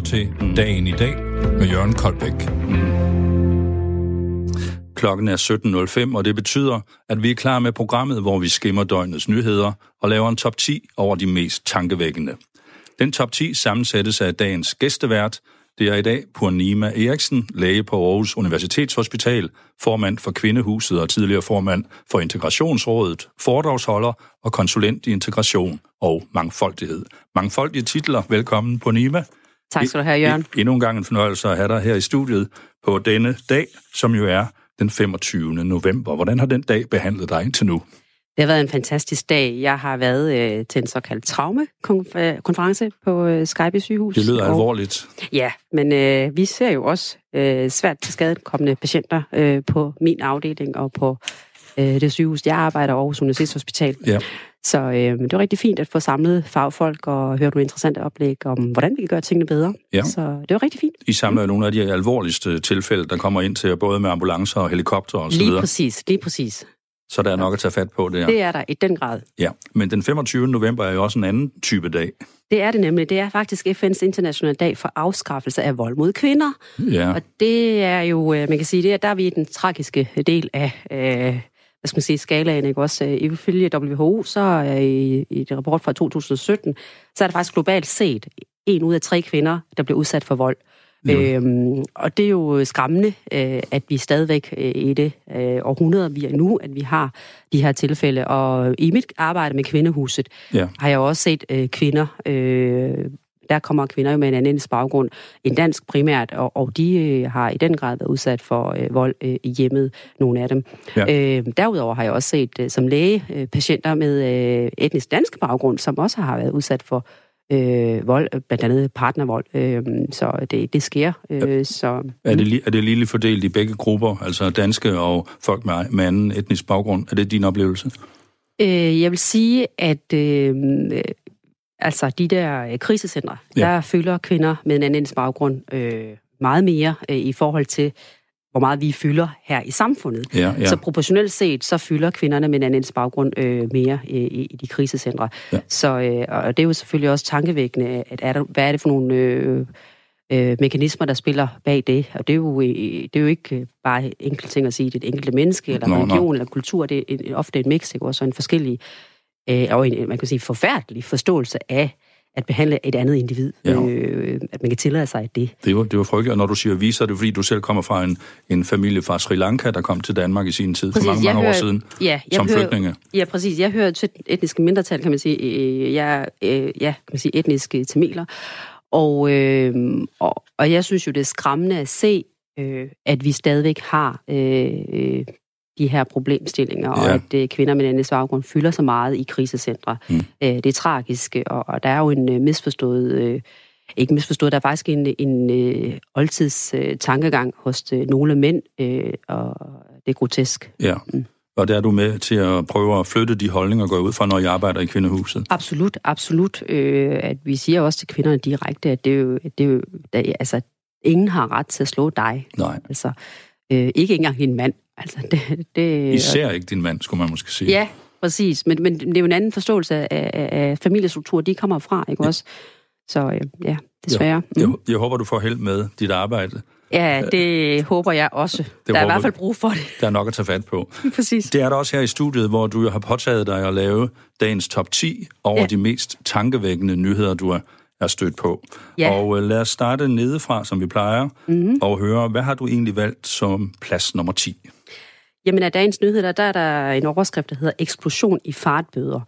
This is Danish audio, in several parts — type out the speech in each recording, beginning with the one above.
lytter til Dagen i dag med Jørgen Koldbæk. Klokken er 17.05, og det betyder, at vi er klar med programmet, hvor vi skimmer døgnets nyheder og laver en top 10 over de mest tankevækkende. Den top 10 sammensættes af dagens gæstevært. Det er i dag Purnima Eriksen, læge på Aarhus Universitetshospital, formand for Kvindehuset og tidligere formand for Integrationsrådet, foredragsholder og konsulent i integration og mangfoldighed. Mangfoldige titler. Velkommen, Purnima. Tak skal du have, Jørgen. Endnu en gang en fornøjelse at have dig her i studiet på denne dag, som jo er den 25. november. Hvordan har den dag behandlet dig indtil nu? Det har været en fantastisk dag. Jeg har været øh, til en såkaldt traumekonference på øh, Skype sygehus. Det lyder og, alvorligt. Ja, men øh, vi ser jo også øh, svært til skadekommende patienter øh, på min afdeling og på øh, det sygehus, jeg arbejder over hos Universitetshospital. Ja. Så øh, det var rigtig fint at få samlet fagfolk og høre nogle interessante oplæg om, hvordan vi kan gøre tingene bedre. Ja. Så det var rigtig fint. I samler jo nogle af de alvorligste tilfælde, der kommer ind til både med ambulancer og helikopter og så Lige videre. præcis, lige præcis. Så der er nok at tage fat på der. Det er der i den grad. Ja, men den 25. november er jo også en anden type dag. Det er det nemlig. Det er faktisk FN's internationale dag for afskaffelse af vold mod kvinder. Ja, Og det er jo, øh, man kan sige, det er, der er vi i den tragiske del af, øh, hvad skal man sige, skalaen, ikke også? Øh, Ifølge WHO, så er i, i et rapport fra 2017, så er der faktisk globalt set en ud af tre kvinder, der bliver udsat for vold. Jo. Øhm, og det er jo skræmmende, øh, at vi stadigvæk øh, i det øh, århundrede, vi er nu, at vi har de her tilfælde. Og i mit arbejde med Kvindehuset ja. har jeg også set øh, kvinder, øh, der kommer kvinder jo med en anden baggrund, en dansk primært, og, og de øh, har i den grad været udsat for øh, vold øh, i hjemmet, nogle af dem. Ja. Øh, derudover har jeg også set øh, som læge øh, patienter med øh, etnisk dansk baggrund, som også har været udsat for øh, vold, blandt andet partnervold. Øh, så det, det sker. Øh, så, Er det, li- er det lige fordelt i begge grupper, altså danske og folk med, med anden etnisk baggrund? Er det din oplevelse? Øh, jeg vil sige, at øh, altså de der øh, krisecentre, Ja. der fylder kvinder med en anden baggrund øh, meget mere øh, i forhold til, hvor meget vi fylder her i samfundet. Ja, ja. Så proportionelt set, så fylder kvinderne med en anden baggrund øh, mere øh, i, i de krisecentre. Ja. Så, øh, og det er jo selvfølgelig også tankevækkende, at er der, hvad er det for nogle... Øh, øh, mekanismer, der spiller bag det. Og det er jo, øh, det er jo ikke bare enkelte ting at sige, det er et enkelte menneske, eller nå. religion, eller kultur. Det er ofte et mix, ikke? også en forskellig, øh, og en, man kan sige, forfærdelig forståelse af at behandle et andet individ. Ja. Øh, at man kan tillade sig det. Det var, det var frygteligt, og når du siger vi, så er det fordi, du selv kommer fra en, en familie fra Sri Lanka, der kom til Danmark i sin tid, for mange, mange år hører- siden, ja, jeg som hører- flygtninge. Ja, præcis. Jeg hører til etniske mindretal, kan man sige. Øh, Jeg øh, ja, kan man sige, etniske tamiler. Og, øh, og, og jeg synes jo, det er skræmmende at se, øh, at vi stadigvæk har øh, øh, de her problemstillinger, og Ja. at øh, kvinder med anden baggrund fylder så meget i krisecentre. Mm. Øh, det er tragisk, og, og der er jo en øh, misforstået... Øh, ikke misforstået, der er faktisk en, en øh, oldtids øh, tankegang hos øh, nogle mænd, øh, og det er grotesk. Ja. Mm. Og der er du med til at prøve at flytte de holdninger, går ud fra, når I arbejder i Kvindehuset. Absolut, absolut. Øh, at vi siger også til kvinderne direkte, at det er jo, det er jo der, altså, ingen har ret til at slå dig. Nej, Altså, øh, ikke engang din mand. Altså, det, det, især ikke din mand, skulle man måske sige. Ja, præcis. Men, men det er jo en anden forståelse af, af, af familiestruktur, de kommer fra, ikke også? Så øh, ja, desværre. Jeg, Mm. jeg håber, du får held med dit arbejde. Ja, det håber jeg også. Der er i hvert fald brug for det. Der er nok at tage fat på. præcis. Det er der også her i studiet, hvor du har påtaget dig at lave dagens top 10 over ja. Ja. de mest tankevækkende nyheder, du er, er stødt på. Ja. Og øh, lad os starte nedefra, som vi plejer, mm-hmm. og høre, hvad har du egentlig valgt som plads nummer 10? Jamen af dagens nyheder, der er der en overskrift, der hedder eksplosion i fartbøder.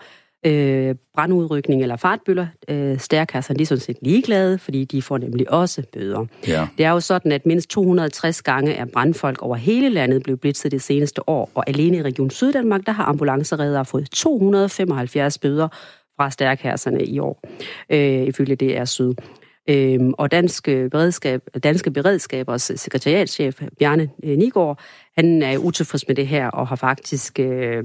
Øh, brandudrykning eller fartbøller. Øh, stærkasserne de er sådan set ligeglade, fordi de får nemlig også bøder. Ja. Det er jo sådan, at mindst 260 gange er brandfolk over hele landet blevet blitzet det seneste år, og alene i Region Syddanmark, der har ambulanceredere fået 275 bøder fra stærkasserne i år, øh, ifølge DR Syd. Øhm, og danske, beredskab, danske beredskabers sekretariatschef, Bjarne øh, Nigård, han er utilfreds med det her, og har faktisk øh,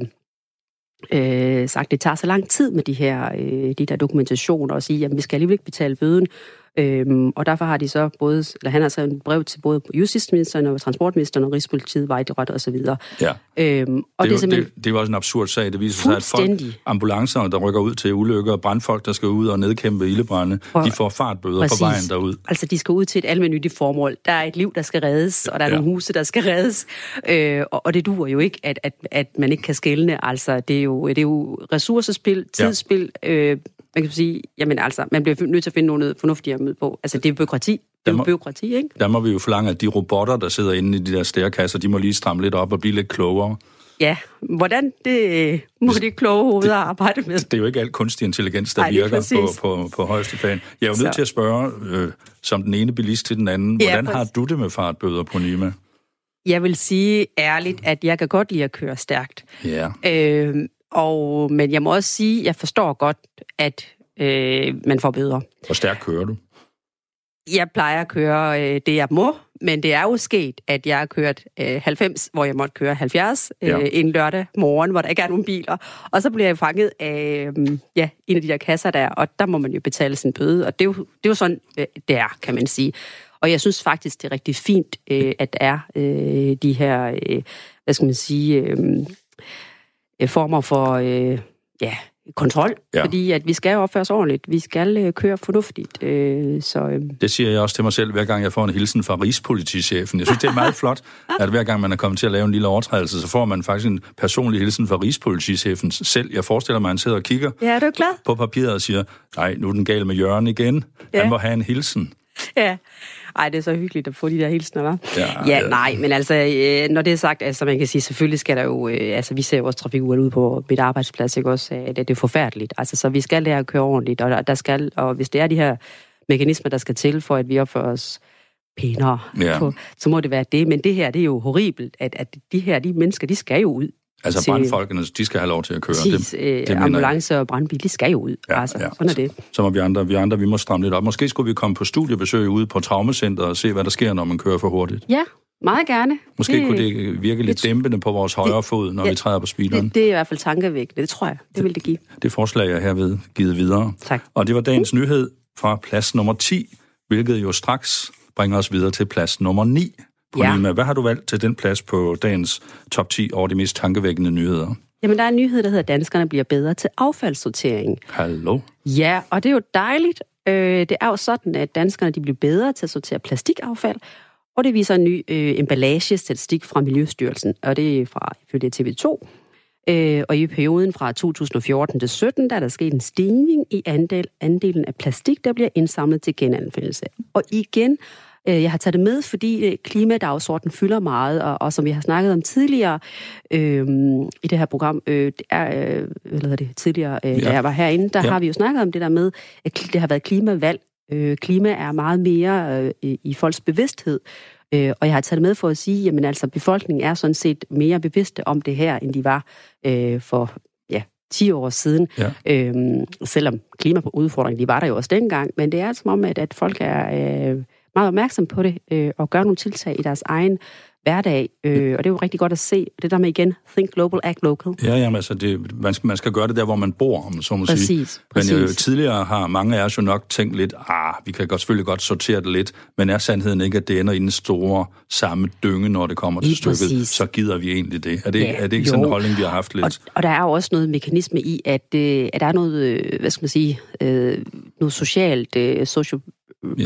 øh, sagt, at det tager så lang tid med de her øh, de der dokumentationer, og sige, at vi skal alligevel ikke betale bøden, Øhm, og derfor har de så både, eller han har så en brev til både justitsministeren og transportministeren og Rigspolitiet, Vejdirektoratet og så videre. Ja. Øhm, og det, er jo, simpelthen... det, det er jo også en absurd sag. Det viser sig, at folk, ambulancer, der rykker ud til ulykker, og brandfolk, der skal ud og nedkæmpe ildebrænde, Og- de får fartbøder Præcis. på vejen derud. Altså, de skal ud til et almindeligt formål. Der er et liv, der skal reddes, og der er Ja. nogle huse, der skal reddes. Øh, og, og det duer jo ikke, at, at, at man ikke kan skælne. Altså, det er jo, det er jo ressourcespil, tidsspil. Ja. Øh, man kan sige, jamen altså, man bliver nødt til at finde noget fornuftigt at på. Altså, det er byråkrati. Det er jo byråkrati, ikke? Der må vi jo forlange, at de robotter, der sidder inde i de der stærkasser, de må lige stramme lidt op og blive lidt klogere. Ja, hvordan det øh, må de kloge hoveder arbejde med. Det er jo ikke alt kunstig intelligens, der lige virker på, på, på højeste plan. Jeg er jo nødt Så- til at spørge, øh, som den ene bilist til den anden, Ja, hvordan har præcis. du det med fartbøder på Nima? Jeg vil sige ærligt, at jeg kan godt lide at køre stærkt. Ja, Øh, og, men jeg må også sige, at jeg forstår godt, at øh, man får bøder. hvor stærkt kører du? Jeg plejer at køre øh, det, jeg må, men det er jo sket, at jeg har kørt øh, 90, hvor jeg måtte køre 70 øh, Ja. en lørdag morgen, hvor der ikke er nogen biler. Og så bliver jeg fanget af øh, ja, en af de der kasser der, og der må man jo betale sin bøde. Og det er jo, det er jo sådan, øh, det er, kan man sige. Og jeg synes faktisk, det er rigtig fint, øh, at der er øh, de her, øh, hvad skal man sige, øh, øh, former for øh, ja, kontrol. Ja. Fordi at vi skal opføre os ordentligt. Vi skal øh, køre fornuftigt. Øh, så øh, Det siger jeg også til mig selv, hver gang jeg får en hilsen fra Rigspolitichefen. Jeg synes, det er meget flot, at hver gang man er kommet til at lave en lille overtrædelse, så får man faktisk en personlig hilsen fra Rigspolitichefen selv. Jeg forestiller mig, at han sidder og kigger ja, du glad? på papiret og siger, nej, nu er den gal med Jørgen igen. Han Ja. må have en hilsen. Ja. Ej, det er så hyggeligt at få de der hilsner, hva'? Ja, ja nej, men altså, øh, når det er sagt, altså man kan sige, selvfølgelig skal der jo, øh, altså vi ser jo også trafikuret ud på mit arbejdsplads, ikke også, at det er forfærdeligt. Altså, så vi skal lære at køre ordentligt, og der, der skal, og hvis det er de her mekanismer, der skal til, for at vi opfører os pænere, Ja. på, så må det være det. Men det her, det er jo horribelt, at, at de her, de mennesker, de skal jo ud. Altså Til- brandfolkene, de skal have lov til at køre. Præcis, Det, øh, det mener jeg. ambulance og brandbil, de skal jo ud. Ja, altså, ja. sådan er det. Så må vi andre, vi andre, vi må stramme lidt op. Måske skulle vi komme på studiebesøg ude på Traumacenteret og se, hvad der sker, når man kører for hurtigt. Ja, meget gerne. Måske det, kunne det virke lidt det- dæmpende på vores højre fod, når ja, vi træder på speederen. Det, det er i hvert fald tankevækkende, det tror jeg. Det vil det give. Det forslag er herved givet videre. Tak. Og det var dagens nyhed fra plads nummer 10, hvilket jo straks bringer os videre til plads nummer 9. På Ja. Nima. Hvad har du valgt til den plads på dagens top 10 over de mest tankevækkende nyheder? Jamen, der er en nyhed, der hedder, at danskerne bliver bedre til affaldssortering. Hallo? Ja, og det er jo dejligt. Øh, det er jo sådan, at danskerne de bliver bedre til at sortere plastikaffald, og det viser en ny øh, emballagestatistik fra Miljøstyrelsen, og det er fra ifølge TV2. Øh, og i perioden fra 2014 til 17, der er der sket en stigning i andel, andelen af plastik, der bliver indsamlet til genanvendelse. Og igen, øh, jeg har taget det med, fordi øh, klimadagsordenen fylder meget, og, og som vi har snakket om tidligere øh, i det her program, øh, det er, øh, hvad hedder det, tidligere, øh, ja. da jeg var herinde, der Ja. har vi jo snakket om det der med, at det har været klimavalg. Øh, klima er meget mere øh, i, i folks bevidsthed. Øh, og jeg har taget det med for at sige, jamen altså, befolkningen er sådan set mere bevidste om det her, end de var øh, for ja, 10 år siden. Ja. Øhm, selvom klimaudfordringen, de var der jo også dengang, men det er som om, at, at folk er øh, meget opmærksom på det, øh, og gør nogle tiltag i deres egen hverdag, øh, og det er jo rigtig godt at se. Det der med igen, think global, act local. Ja, jamen, altså, det, man, skal, man skal gøre det der, hvor man bor, om så må sige. Præcis, Men øh, præcis. tidligere har mange af os jo nok tænkt lidt, ah, vi kan godt, selvfølgelig godt sortere det lidt, men er sandheden ikke, at det ender i den store samme dynge, når det kommer til Lige stykket, præcis. så gider vi egentlig det. Er det, Ja, er det ikke sådan en jo. holdning, vi har haft lidt? Og, og der er jo også noget mekanisme i, at, øh, at der er noget, øh, hvad skal man sige, øh, noget socialt, øh, social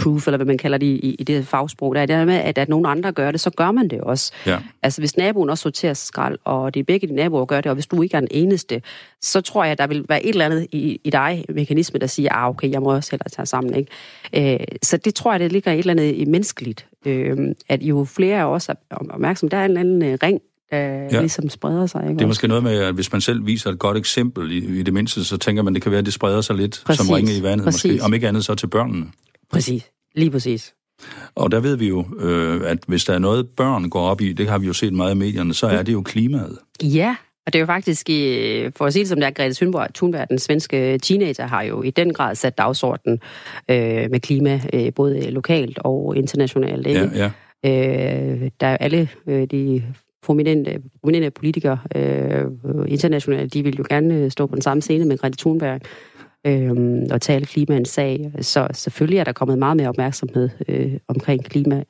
proof, eller hvad man kalder det i, i det fagsprog. Der er det med, at, at nogen andre gør det, så gør man det også. Ja. Altså hvis naboen også sorterer skrald, og det er begge de naboer, gør det, og hvis du ikke er den eneste, så tror jeg, at der vil være et eller andet i, i dig, mekanisme, der siger, ah, okay, jeg må også hellere tage sammen. Ikke? Øh, så det tror jeg, det ligger et eller andet i menneskeligt. Øh, at jo flere er også opmærksom, der er en eller anden øh, ring, der ja. ligesom spreder sig. Ikke? Det er måske noget med, at hvis man selv viser et godt eksempel i, i det mindste, så tænker man, det kan være, at det spreder sig lidt Præcis. som ringe i vandet, Præcis. måske. Om ikke andet så til børnene. Præcis. Lige præcis. Og der ved vi jo, øh, at hvis der er noget, børn går op i, det har vi jo set meget i medierne, så er det jo klimaet. Ja, og det er jo faktisk, øh, for at sige det som det er, Grete Thunberg, Thunberg, den svenske teenager, har jo i den grad sat dagsordenen øh, med klima, øh, både lokalt og internationalt. Ikke? Ja, ja. Øh, der er alle øh, de prominente, prominente politikere øh, internationalt, de vil jo gerne øh, stå på den samme scene med Grete Thunberg. Øh, og tale klima en sag. Så selvfølgelig er der kommet meget mere opmærksomhed øh, omkring klima,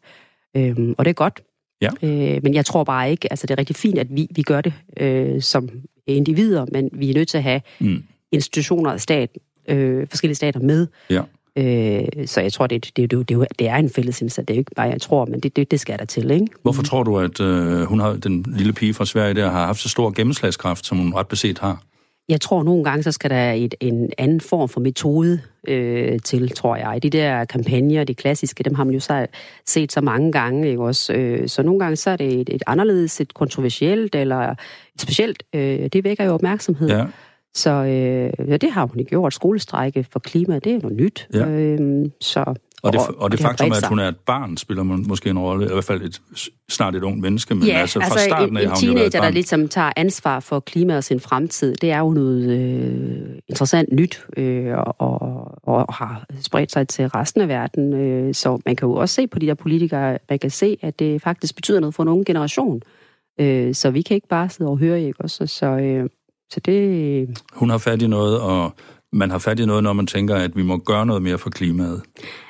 øh, og det er godt. Ja. Øh, men jeg tror bare ikke, altså det er rigtig fint, at vi, vi gør det øh, som individer, men vi er nødt til at have mm. institutioner og stat, øh, forskellige stater med. Ja. Øh, så jeg tror, det, det, det, det, det er en fælles indsats. Det er jo ikke bare, jeg tror, men det, det, det skal der til. Ikke? Hvorfor tror du, at øh, hun har, den lille pige fra Sverige der har haft så stor gennemslagskraft, som hun ret beset har? Jeg tror, nogle gange, så skal der et, en anden form for metode øh, til, tror jeg. De der kampagner, de klassiske, dem har man jo så set så mange gange. Ikke også? Øh, så nogle gange så er det et, et anderledes, et kontroversielt, eller et specielt. Øh, det vækker jo opmærksomhed. Ja. Så øh, ja, det har hun gjort. Skolestrække for klima, det er noget nyt. Ja. Øh, så og det, og, og det, faktum, at hun er et barn, spiller må- måske en rolle. I hvert fald et, snart et ung menneske, men Ja, altså fra altså starten af en, har en hun jo været et teenager, der barn. ligesom tager ansvar for klima og sin fremtid, det er jo noget øh, interessant nyt, øh, og, og, og har spredt sig til resten af verden. Øh, så man kan jo også se på de der politikere, man kan se, at det faktisk betyder noget for en unge generation. Øh, så vi kan ikke bare sidde og høre, ikke også? Så, øh, så det... Hun har fat i noget, og man har fat i noget, når man tænker, at vi må gøre noget mere for klimaet.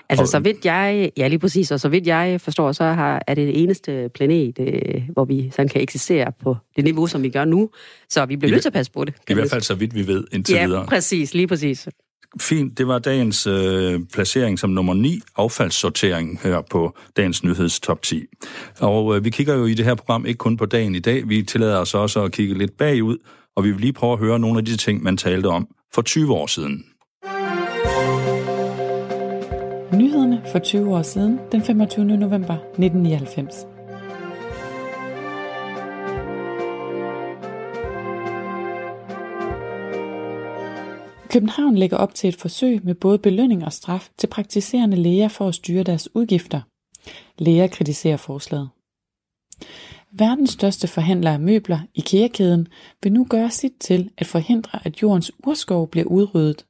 Altså, Og- så vidt jeg, ja lige præcis, og så vidt jeg forstår, så har, er det det eneste planet, øh, hvor vi sådan kan eksistere på det niveau, som vi gør nu. Så vi bliver I nødt til at passe på det. I hvert fald så vidt vi ved indtil Ja, videre. præcis, lige præcis. Fint, det var dagens øh, placering som nummer 9, affaldssortering her på dagens nyheds top 10. Og øh, vi kigger jo i det her program ikke kun på dagen i dag, vi tillader os også at kigge lidt bagud, og vi vil lige prøve at høre nogle af de ting, man talte om for 20 år siden. Nyhederne for 20 år siden, den 25. november 1999. København lægger op til et forsøg med både belønning og straf til praktiserende læger for at styre deres udgifter. Læger kritiserer forslaget. Verdens største forhandler af møbler, IKEA-kæden, vil nu gøre sit til at forhindre, at jordens urskov bliver udryddet.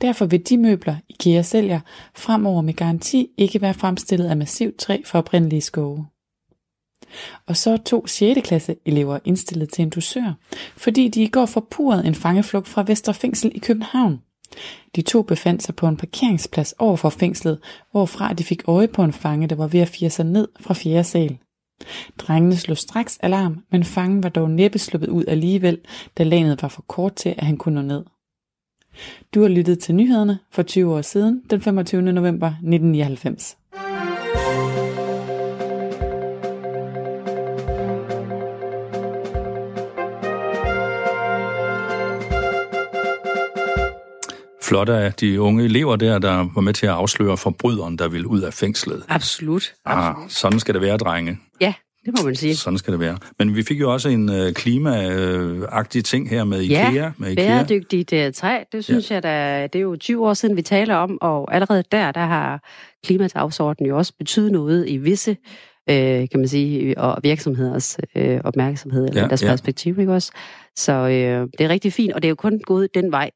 Derfor vil de møbler, IKEA sælger, fremover med garanti ikke være fremstillet af massivt træ fra oprindelige skove. Og så er to 6. klasse elever indstillet til en dusør, fordi de i går forpurede en fangeflugt fra Vesterfængsel i København. De to befandt sig på en parkeringsplads over for fængslet, hvorfra de fik øje på en fange, der var ved at fire sig ned fra fjerde sal. Drengene slog straks alarm, men fangen var dog næppe sluppet ud alligevel, da lanet var for kort til, at han kunne nå ned. Du har lyttet til nyhederne for 20 år siden, den 25. november 1999. Flot af de unge elever der, der var med til at afsløre forbryderen, der ville ud af fængslet. Absolut. Ah, sådan skal det være, drenge. Ja, det må man sige. Sådan skal det være. Men vi fik jo også en øh, klimaagtig ting her med IKEA. Ja, med IKEA. bæredygtigt uh, træ, det synes ja. jeg, da, det er jo 20 år siden, vi taler om, og allerede der, der har klimadagsordenen jo også betydet noget i visse, øh, kan man sige, og virksomheders øh, opmærksomhed, eller ja, deres ja. perspektiv, ikke også? Så øh, det er rigtig fint, og det er jo kun gået den vej.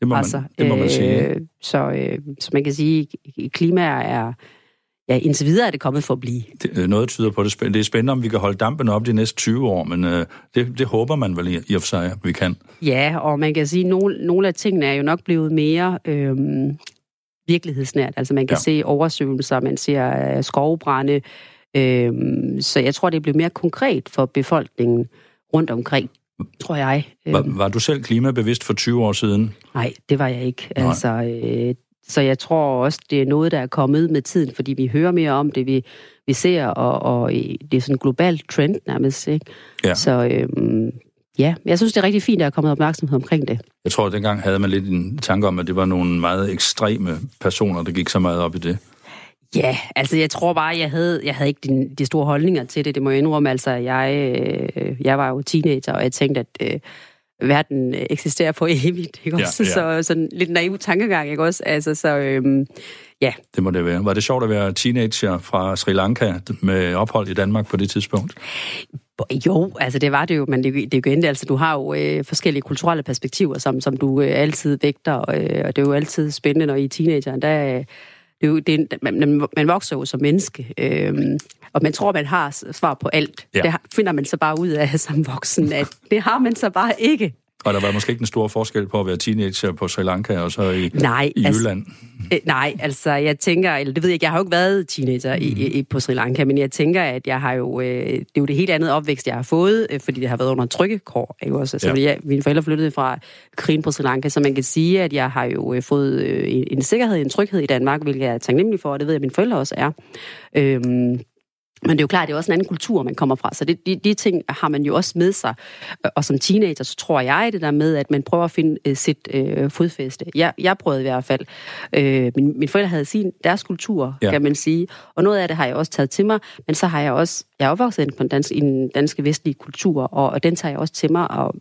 Det må man, altså, det må man sige. øh, så, øh, så man kan sige, klima er, ja, indtil videre er det kommet for at blive. Det, øh, noget tyder på det. Det er spændende, om vi kan holde dampen op de næste 20 år, men øh, det, det håber man vel i, i og for sig, at vi kan. Ja, og man kan sige, at nogle, nogle af tingene er jo nok blevet mere øhm, virkelighedsnært. Altså man kan Ja. se oversvømmelser, man ser øh, skovbrænde. Øhm, så jeg tror, det bliver mere konkret for befolkningen rundt omkring, tror jeg. Var, Øhm, var du selv klimabevidst for 20 år siden? nej, det var jeg ikke. Nej. Altså, øh, så jeg tror også, det er noget, der er kommet med tiden, fordi vi hører mere om det, vi, vi ser, og, og øh, det er sådan en global trend nærmest. Ikke? Ja. Så øhm, ja, jeg synes, det er rigtig fint, at der er kommet opmærksomhed omkring det. Jeg tror, at dengang havde man lidt en tanke om, at det var nogle meget ekstreme personer, der gik så meget op i det. Ja, altså jeg tror bare, jeg havde, jeg havde ikke de, de store holdninger til det. Det må jeg indrømme. Altså, jeg, øh, jeg var jo teenager, og jeg tænkte, at øh, verden øh, eksisterer for evigt. Ikke Ja, også? ja. Så sådan lidt naiv tankegang, ikke også? Altså, så øhm, ja. Det må det være. Var det sjovt at være teenager fra Sri Lanka med ophold i Danmark på det tidspunkt? Jo, altså det var det jo, men det, det jo endte, altså du har jo øh, forskellige kulturelle perspektiver, som, som du øh, altid vægter, øh, og det er jo altid spændende, når I er teenager. Der, øh, det er jo, det er, man, man vokser jo som menneske, øh, og man tror, man har svar på alt. Ja. Det finder man så bare ud af som voksen, at det har man så bare ikke. Og der var måske ikke en stor forskel på at være teenager på Sri Lanka og så i, nej, i altså, Jylland? Øh, nej, altså jeg tænker, eller det ved jeg ikke, jeg har jo ikke været teenager mm. i, i, på Sri Lanka, men jeg tænker, at jeg har jo, øh, det er jo det helt andet opvækst, jeg har fået, øh, fordi det har været under trykkekår, ikke også? Altså, ja. jeg, mine forældre flyttede fra krigen på Sri Lanka, så man kan sige, at jeg har jo øh, fået øh, en sikkerhed, en tryghed i Danmark, hvilket jeg er taknemmelig for, og det ved jeg, at mine forældre også er. Øhm, men det er jo klart, det er også en anden kultur, man kommer fra. Så det, de, de ting har man jo også med sig. Og som teenager, så tror jeg det der med, at man prøver at finde uh, sit uh, fodfæste. Jeg, jeg prøvede i hvert fald. Uh, min, min forældre havde sin, deres kultur, ja. kan man sige. Og noget af det har jeg også taget til mig. Men så har jeg også, jeg er opvokset på den danske, i den danske vestlige kultur, og, og den tager jeg også til mig. Og,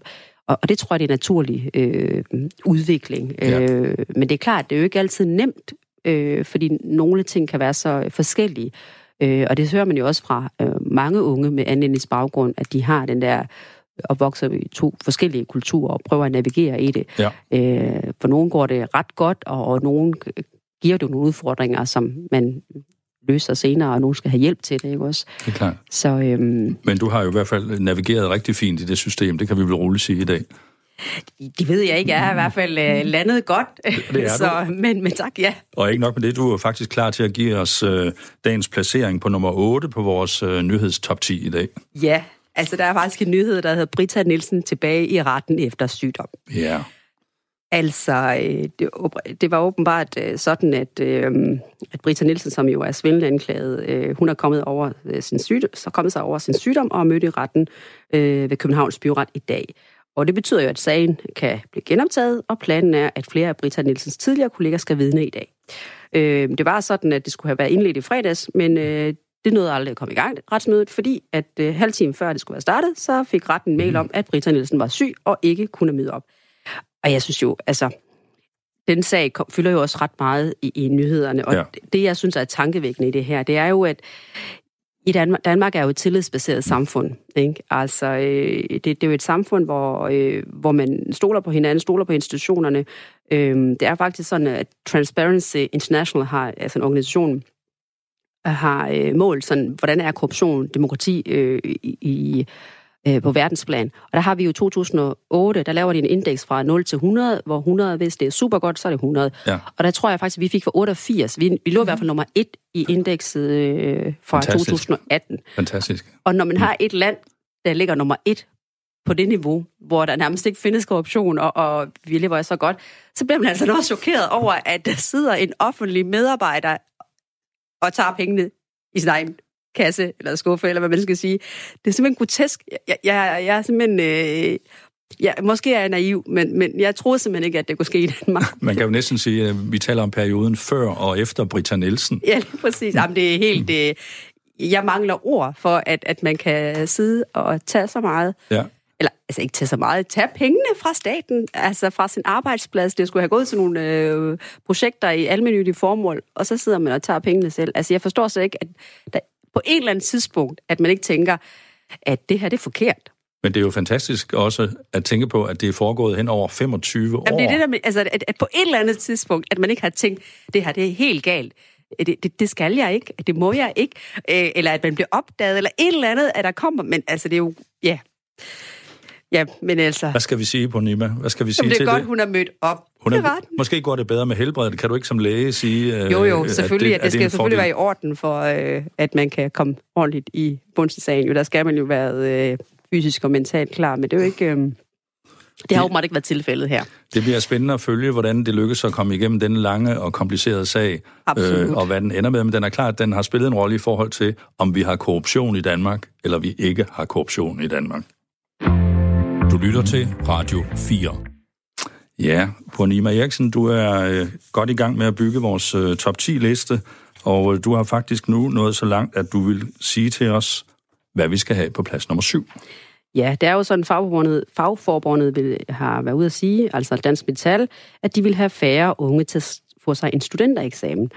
og, og det tror jeg, det er en naturlig øh, udvikling. Ja. Øh, men det er klart, det er jo ikke altid nemt, øh, fordi nogle ting kan være så forskellige. Øh, og det hører man jo også fra øh, mange unge med anden baggrund, at de har den der og vokser i to forskellige kulturer og prøver at navigere i det. Ja. Øh, for nogen går det ret godt, og, og nogen giver det nogle udfordringer, som man løser senere, og nogen skal have hjælp til det, ikke også? Det er klart. Så, øhm, Men du har jo i hvert fald navigeret rigtig fint i det system, det kan vi vel roligt sige i dag. Det ved jeg ikke. Jeg er i hvert fald uh, landet godt. Det er så, men, men tak, ja. Og ikke nok med det, du er faktisk klar til at give os uh, dagens placering på nummer 8 på vores uh, nyhedstop 10 i dag. Ja, altså der er faktisk en nyhed, der hedder Brita Nielsen tilbage i retten efter sygdom. Ja. Altså, det, det var åbenbart sådan, at, at Brita Nielsen, som jo er svindelanklaget, hun er kommet over sin sygdom, så kommet sig over sin sygdom og mødte i retten ved Københavns Byret i dag. Og det betyder jo, at sagen kan blive genoptaget, og planen er, at flere af Britta Nielsens tidligere kolleger skal vidne i dag. Øh, det var sådan, at det skulle have været indledt i fredags, men øh, det nåede aldrig at komme i gang, retsmødet, fordi at øh, halv time før det skulle være startet, så fik retten en mail mhm. om, at Britta Nielsen var syg og ikke kunne møde op. Og jeg synes jo, altså, den sag kom, fylder jo også ret meget i, i nyhederne, og ja. det, jeg synes er tankevækkende i det her, det er jo, at i Danmark, Danmark er jo et tillidsbaseret samfund. Ikke? Altså, øh, det, det er jo et samfund, hvor, øh, hvor man stoler på hinanden, stoler på institutionerne. Øh, det er faktisk sådan, at Transparency International har, altså en organisation, har øh, målt, sådan, hvordan er korruption, demokrati øh, i, øh, på verdensplan. Og der har vi jo 2008, der laver de en indeks fra 0 til 100, hvor 100, hvis det er super godt, så er det 100. Ja. Og der tror jeg faktisk, at vi fik for 88. Vi, vi lå i hvert fald nummer 1 i indekset øh, fra Fantastisk. 2018. Fantastisk. Og når man har et land, der ligger nummer 1 på det niveau, hvor der nærmest ikke findes korruption, og, og vi lever så godt, så bliver man altså også chokeret over, at der sidder en offentlig medarbejder og tager pengene i sin egen kasse, eller skuffe, eller hvad man skal sige. Det er simpelthen grotesk. Jeg, jeg, jeg er simpelthen... Øh, Ja, måske er jeg naiv, men, men jeg troede simpelthen ikke, at det kunne ske i Danmark. Man kan jo næsten sige, at vi taler om perioden før og efter Britta Nielsen. Ja, præcis. Jamen, det er helt... Det, jeg mangler ord for, at, at man kan sidde og tage så meget. Ja. Eller altså ikke tage så meget. Tage pengene fra staten, altså fra sin arbejdsplads. Det skulle have gået til nogle øh, projekter i almindelige formål, og så sidder man og tager pengene selv. Altså jeg forstår så ikke, at der på et eller andet tidspunkt, at man ikke tænker, at det her det er forkert. Men det er jo fantastisk også at tænke på, at det er foregået hen over 25 år. Jamen, det er det der med, altså, at, at på et eller andet tidspunkt, at man ikke har tænkt, det her det er helt galt. Det, det, det skal jeg ikke, det må jeg ikke, øh, eller at man bliver opdaget, eller et eller andet, at der kommer, men altså det er jo, ja... Ja, men altså... Hvad skal vi sige på Nima? Hvad skal vi sige Jamen, det er til godt, det? hun er mødt op. Hun er, det var den. Måske går det bedre med helbredet. Kan du ikke som læge sige... Øh, jo, jo, selvfølgelig. At det, at det skal det selvfølgelig være i orden for, øh, at man kan komme ordentligt i bundsagen. Jo, der skal man jo være øh, fysisk og mentalt klar, men det er jo ikke... Øh, det har åbenbart ikke været tilfældet her. Det bliver spændende at følge, hvordan det lykkes at komme igennem den lange og komplicerede sag, øh, og hvad den ender med. Men den er klart, at den har spillet en rolle i forhold til, om vi har korruption i Danmark, eller vi ikke har korruption i Danmark. Du lytter til Radio 4. Ja, på Eriksen, du er øh, godt i gang med at bygge vores øh, top 10-liste, og øh, du har faktisk nu nået så langt, at du vil sige til os, hvad vi skal have på plads nummer 7. Ja, det er jo sådan, fagforbundet, fagforbundet vil, har været ude at sige, altså Dansk Metal, at de vil have færre unge til at få sig en studentereksamen.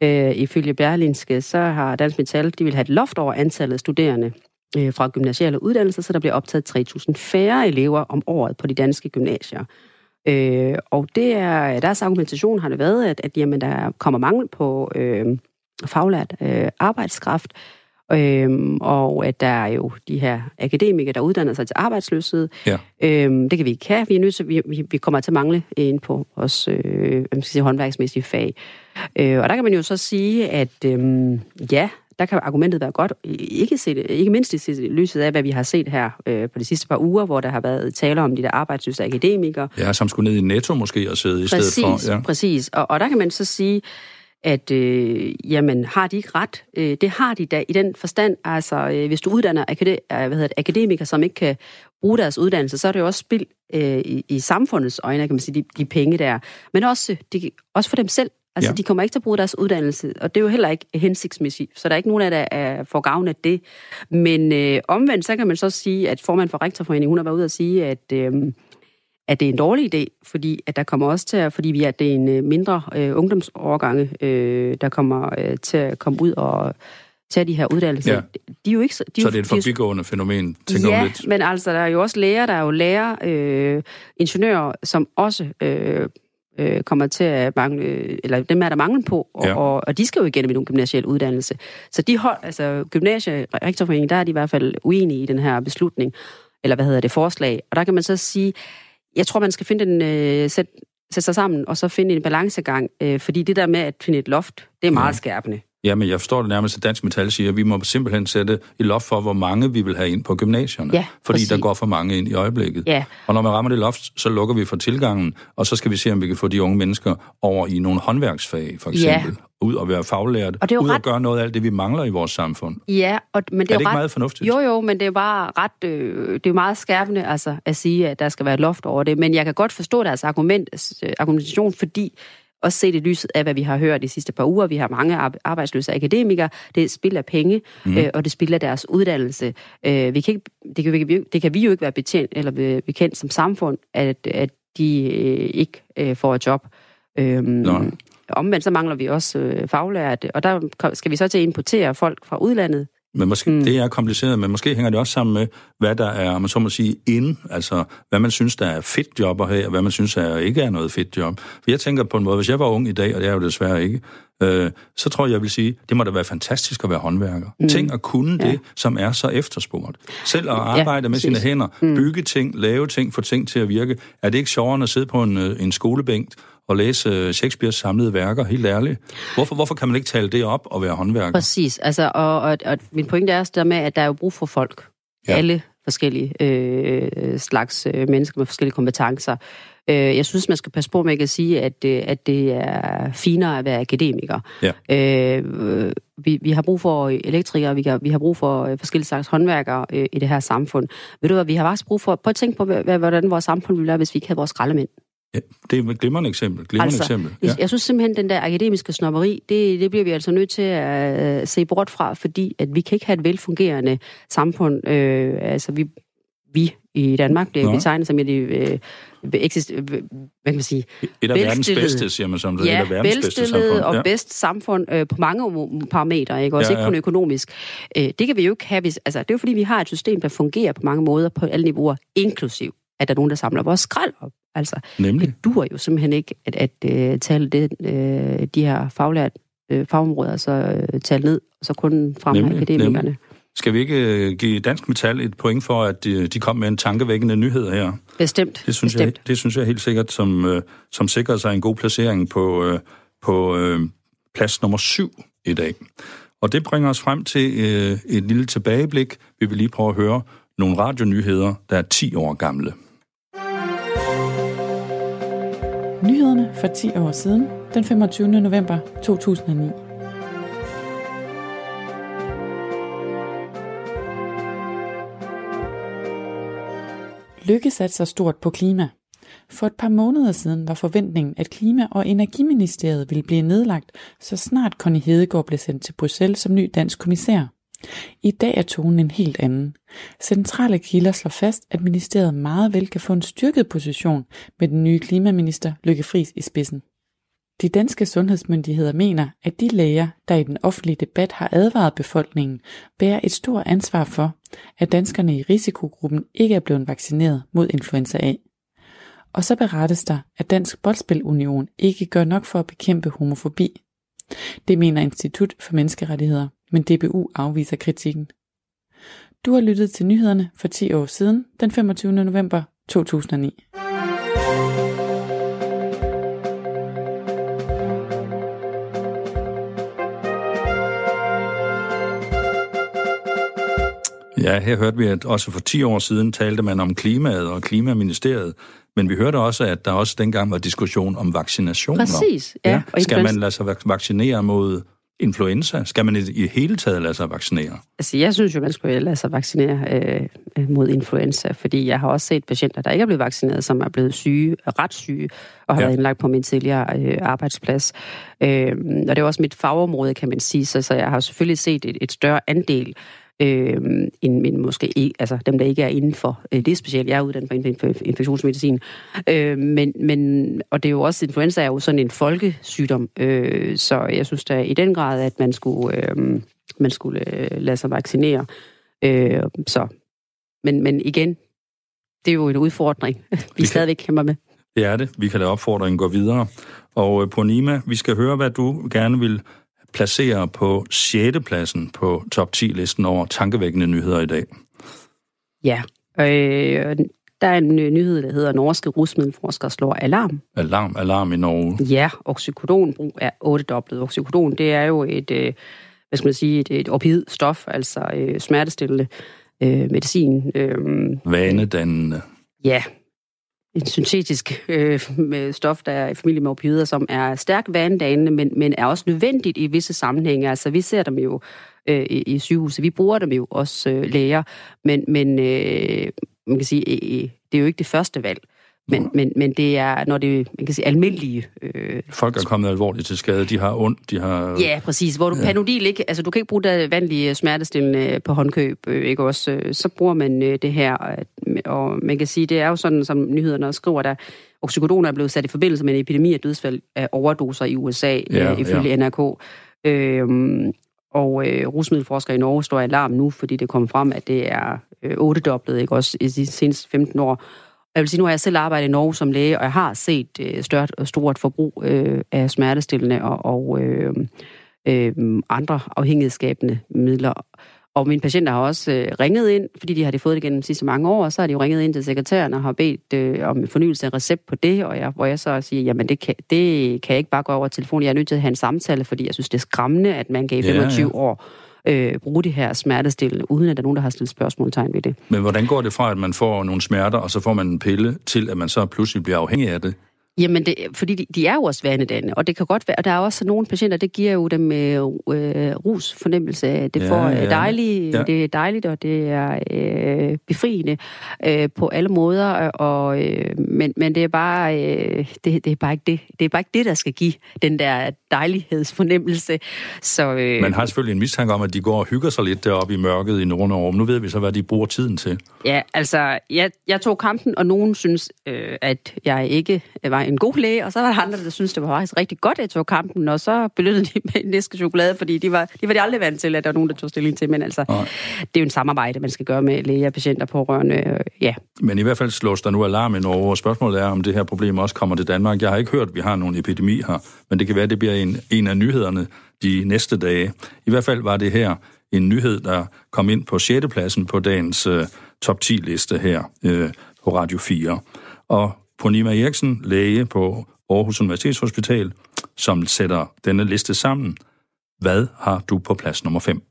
Øh, ifølge Berlinske, så har Dansk Metal, de vil have et loft over antallet af studerende øh, fra gymnasiale uddannelser, så der bliver optaget 3.000 færre elever om året på de danske gymnasier. Øh, og det er, deres argumentation har det været, at, at jamen, der kommer mangel på øh, faglært øh, arbejdskraft, Øhm, og at der er jo de her akademikere, der uddanner sig til arbejdsløshed. Ja. Øhm, det kan vi ikke have. Vi, er nødt til, vi, vi kommer til at mangle ind på vores øh, man skal sige, håndværksmæssige fag. Øh, og der kan man jo så sige, at øh, ja, der kan argumentet være godt, ikke, set, ikke mindst i lyset af, hvad vi har set her øh, på de sidste par uger, hvor der har været tale om de der arbejdsløse akademikere. Ja, som skulle ned i netto måske og sidde præcis, i stedet for. Ja. Præcis, og, og der kan man så sige, at øh, jamen, har de ikke ret? Øh, det har de da i den forstand. Altså, øh, hvis du uddanner akade- øh, hvad hedder det, akademikere, som ikke kan bruge deres uddannelse, så er det jo også spild øh, i, i samfundets øjne, kan man sige, de, de penge der. Men også, de, også for dem selv. Altså, ja. de kommer ikke til at bruge deres uddannelse, og det er jo heller ikke hensigtsmæssigt, så der er ikke nogen af der er for gavn af det. Men øh, omvendt, så kan man så sige, at formand for Rektorforeningen, hun har været ude at sige, at, øh, at det er en dårlig idé, fordi at der kommer også til at, fordi vi er, det er en øh, mindre øh, ungdomsårgange, øh, der kommer øh, til at komme ud og tage de her uddannelser. Ja. De er jo ikke, de så det er et forbigående de, fænomen, tænker ja, lidt. men altså, der er jo også læger, der er jo lærer, øh, ingeniører, som også øh, øh, kommer til at mangle, eller dem er der mangel på, og, ja. og, og de skal jo igennem en gymnasiel uddannelse. Så de hold, altså gymnasie, rektorforeningen, der er de i hvert fald uenige i den her beslutning, eller hvad hedder det, forslag. Og der kan man så sige, jeg tror, man skal finde den, øh, sætte, sætte sig sammen, og så finde en balancegang, øh, fordi det der med at finde et loft, det er meget ja. skærpende. Jamen, jeg forstår det nærmest, at Dansk Metal siger, at vi må simpelthen sætte et loft for, hvor mange vi vil have ind på gymnasierne. Ja, fordi præcis. der går for mange ind i øjeblikket. Ja. Og når man rammer det loft, så lukker vi for tilgangen, og så skal vi se, om vi kan få de unge mennesker over i nogle håndværksfag, for eksempel. Ja. Ud og være faglært. Og det er ud ret... og gøre noget af alt det, vi mangler i vores samfund. Ja, og, men det er, er det ikke ret... meget fornuftigt? Jo, jo, men det er bare ret... Øh, det er meget skærpende altså, at sige, at der skal være et loft over det. Men jeg kan godt forstå deres argument, øh, argumentation, fordi også set i lyset af, hvad vi har hørt de sidste par uger. Vi har mange arbejdsløse akademikere. Det spilder penge, mm. øh, og det spilder deres uddannelse. Øh, vi kan ikke, det, kan vi, det kan vi jo ikke være betjent eller bekendt som samfund, at, at de øh, ikke øh, får et job. Øhm, Omvendt så mangler vi også øh, faglærte, og der skal vi så til at importere folk fra udlandet men måske, mm. det er kompliceret, men måske hænger det også sammen med, hvad der er, man så må sige, ind, altså hvad man synes, der er fedt job at have, og hvad man synes, der ikke er noget fedt job. For jeg tænker på en måde, hvis jeg var ung i dag, og det er jo desværre ikke, øh, så tror jeg, jeg vil sige, det må da være fantastisk at være håndværker. Mm. Tænk at kunne ja. det, som er så efterspurgt. Selv at arbejde ja, med sine hænder, mm. bygge ting, lave ting, få ting til at virke. Er det ikke sjovere at sidde på en, øh, en skolebænk og læse øh, Shakespeares samlede værker, helt ærligt. Hvorfor, hvorfor kan man ikke tale det op og være håndværker? Præcis, altså, og, og, og min pointe er også der med, at der er jo brug for folk. Ja. Alle forskellige øh, slags øh, mennesker med forskellige kompetencer. Øh, jeg synes, man skal passe på med at sige, at, øh, at det er finere at være akademiker. Ja. Øh, vi, vi har brug for elektrikere, vi har, vi har brug for øh, forskellige slags håndværkere øh, i det her samfund. Ved du hvad, vi har faktisk brug for... Prøv at tænke på, hvordan vores samfund ville være, hvis vi ikke havde vores skraldemænd. Ja, det er et glimrende eksempel. Glimrende altså, eksempel. Ja. Jeg synes simpelthen, den der akademiske snopperi, det, det bliver vi altså nødt til at uh, se bort fra, fordi at vi kan ikke have et velfungerende samfund. Uh, altså, vi, vi i Danmark bliver Nå. betegnet som et uh, eksist, uh, hvad kan man sige? Et af verdens bedste, siger man som det. Ja, et af verdens bedste samfund. og ja. bedst samfund uh, på mange parametre, ikke? også ja, ja. ikke kun økonomisk. Uh, det kan vi jo ikke have, hvis, altså, det er jo fordi, vi har et system, der fungerer på mange måder på alle niveauer, inklusiv at der er nogen, der samler vores skrald op. Altså, Nemlig? det dur jo simpelthen ikke, at, at uh, tale det, uh, de her faglærte uh, fagområder, så uh, tale ned, og så kun frem af akademikerne. Nemlig. Skal vi ikke give Dansk Metal et point for, at de, kom med en tankevækkende nyhed her? Bestemt. Det synes, Bestemt. Jeg, det synes jeg helt sikkert, som, som sikrer sig en god placering på, på plads nummer syv i dag. Og det bringer os frem til et lille tilbageblik. Vi vil lige prøve at høre nogle radionyheder, der er 10 år gamle. Nyhederne for 10 år siden, den 25. november 2009. Lykke satte sig stort på klima. For et par måneder siden var forventningen, at Klima- og Energiministeriet ville blive nedlagt, så snart Connie Hedegaard blev sendt til Bruxelles som ny dansk kommissær. I dag er tonen en helt anden. Centrale kilder slår fast, at ministeriet meget vel kan få en styrket position med den nye klimaminister Lykke Friis i spidsen. De danske sundhedsmyndigheder mener, at de læger, der i den offentlige debat har advaret befolkningen, bærer et stort ansvar for, at danskerne i risikogruppen ikke er blevet vaccineret mod influenza A. Og så berettes der, at Dansk Boldspilunion ikke gør nok for at bekæmpe homofobi. Det mener Institut for Menneskerettigheder men DBU afviser kritikken. Du har lyttet til nyhederne for 10 år siden, den 25. november 2009. Ja, her hørte vi, at også for 10 år siden talte man om klimaet og klimaministeriet, men vi hørte også, at der også dengang var diskussion om vaccinationer. Præcis, ja. ja. Skal man lade sig vaccinere mod influenza? Skal man i hele taget lade sig vaccinere? Altså, jeg synes jo, man skulle lade sig vaccinere øh, øh, mod influenza, fordi jeg har også set patienter, der ikke er blevet vaccineret, som er blevet syge, ret syge, og har ja. været indlagt på min tidligere øh, arbejdsplads. Øh, og det er også mit fagområde, kan man sige, så, så jeg har selvfølgelig set et, et større andel øh, end, end måske ikke, altså dem, der ikke er inden for øh, det specielt. Jeg er uddannet for infektionsmedicin. Øh, men, men, og det er jo også, influenza er jo sådan en folkesygdom, øh, så jeg synes da i den grad, at man skulle, øh, man skulle øh, lade sig vaccinere. Øh, så. Men, men igen, det er jo en udfordring, vi, vi stadigvæk kæmper med. Det er det. Vi kan lade opfordringen gå videre. Og øh, på Nima, vi skal høre, hvad du gerne vil placerer på 6. pladsen på top 10-listen over tankevækkende nyheder i dag. Ja, øh, der er en nyhed, der hedder, norske rusmiddelforskere slår alarm. Alarm, alarm i Norge. Ja, oxycodonbrug er ottedoblet. Oxycodon, det er jo et, øh, hvad skal man sige, et, et opioid stof, altså øh, smertestillende øh, medicin. Øh, Vanedannende. Ja, en syntetisk øh, stof, der er i familie med opioider, som er stærkt vanedannende, men, men er også nødvendigt i visse sammenhænge. Altså, vi ser dem jo øh, i, i sygehuset. Vi bruger dem jo også øh, læger, men, men øh, man kan sige, øh, det er jo ikke det første valg. Men, men, men det er, når det man kan sige, almindelige... Øh, Folk er kommet alvorligt til skade, de har ondt, de har... Ja, præcis. Hvor du ja. panodil ikke... Altså, du kan ikke bruge det vanlige smertestillende på håndkøb, øh, ikke også? Øh, så bruger man øh, det her, og man kan sige, det er jo sådan, som nyhederne også skriver, der oxycodon er blevet sat i forbindelse med en epidemi af dødsfald af overdoser i USA, ja, øh, ifølge ja. NRK. Øh, og øh, rusmiddelforskere i Norge står i alarm nu, fordi det kommer frem, at det er øh, ottedoblet, ikke også, i de seneste 15 år. Jeg vil sige, nu har jeg selv arbejdet i Norge som læge, og jeg har set øh, stort, stort forbrug øh, af smertestillende og, og øh, øh, andre afhængighedsskabende midler. Og mine patienter har også øh, ringet ind, fordi de har det fået det gennem de sidste mange år, og så har de jo ringet ind til sekretæren og har bedt øh, om fornyelse af recept på det, og jeg, hvor jeg så siger, jamen det kan, det kan jeg ikke bare gå over telefonen, jeg er nødt til at have en samtale, fordi jeg synes, det er skræmmende, at man gav 25 ja, ja. år øh, bruge det her smertestillende, uden at der er nogen, der har stillet spørgsmålstegn ved det. Men hvordan går det fra, at man får nogle smerter, og så får man en pille, til at man så pludselig bliver afhængig af det? Jamen, det, fordi de, de er jo også vanedannende, og det kan godt være, og der er også nogle patienter, det giver jo dem øh, øh, rusfornemmelse. Det ja, får. Dejligt, ja. det er dejligt, og det er øh, befriende øh, på alle måder, og, øh, men, men det er bare øh, det, det er bare ikke det. Det er bare ikke det, der skal give den der dejlighedsfornemmelse. Så, øh, Man har selvfølgelig en mistanke om, at de går og hygger sig lidt deroppe i mørket i Nordnorge. Nu ved vi så, hvad de bruger tiden til. Ja, altså, jeg, jeg tog kampen, og nogen synes, øh, at jeg ikke var en god læge, og så var der andre, der syntes, det var faktisk rigtig godt, at jeg tog kampen, og så belønnede de med en næske chokolade, fordi de var, de var de aldrig vant til, at der var nogen, der tog stilling til. Men altså, Nej. det er jo en samarbejde, man skal gøre med læger, patienter, pårørende, øh, ja. Men i hvert fald slås der nu alarm i Norge, og spørgsmålet er, om det her problem også kommer til Danmark. Jeg har ikke hørt, at vi har nogen epidemi her, men det kan være, at det bliver en, en af nyhederne de næste dage. I hvert fald var det her en nyhed, der kom ind på 6. pladsen på dagens uh, top 10-liste her uh, på Radio 4. Og Ponima Eriksen, læge på Aarhus Universitetshospital, som sætter denne liste sammen. Hvad har du på plads nummer 5?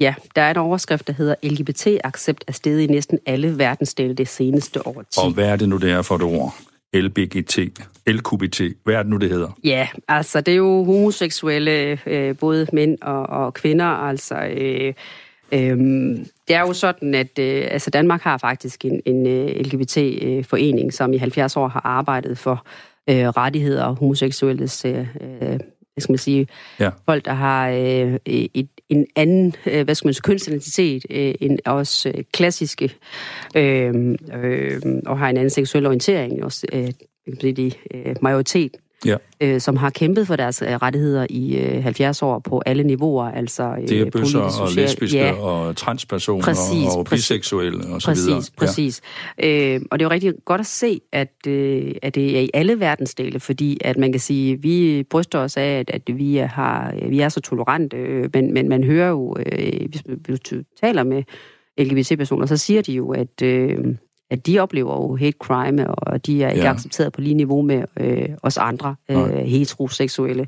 Ja, der er en overskrift, der hedder LGBT-accept er stedet i næsten alle verdensdele det seneste år 10. Og hvad er det nu, det er for et ord? LBGT, LQBT, hvad er det nu, det hedder? Ja, altså det er jo homoseksuelle, øh, både mænd og, og kvinder, altså... Øh, Øhm, det er jo sådan, at øh, altså Danmark har faktisk en, en øh, LGBT-forening, som i 70 år har arbejdet for øh, rettigheder og homoseksuelles, øh, øh, hvad skal man sige, ja. folk, der har øh, et, en anden, øh, hvad skal man sige, kønsidentitet øh, end os øh, klassiske, øh, øh, og har en anden seksuel orientering, også øh, de, øh, majoritet ja. øh, som har kæmpet for deres øh, rettigheder i øh, 70 år på alle niveauer. Altså, øh, Det er bøsser og social- lesbiske ja, og transpersoner Præcis, og præcis. biseksuelle og så Præcis, videre. præcis. Ja. Øh, og det er jo rigtig godt at se, at, øh, at det er i alle verdensdele, fordi at man kan sige, vi bryster os af, at, at vi, har, vi er så tolerante, øh, men, men man hører jo, øh, hvis man hvis du taler med LGBT-personer, så siger de jo, at, øh, at de oplever jo hate crime, og de er ikke Ja. accepteret på lige niveau med øh, os andre øh, Nej. heteroseksuelle.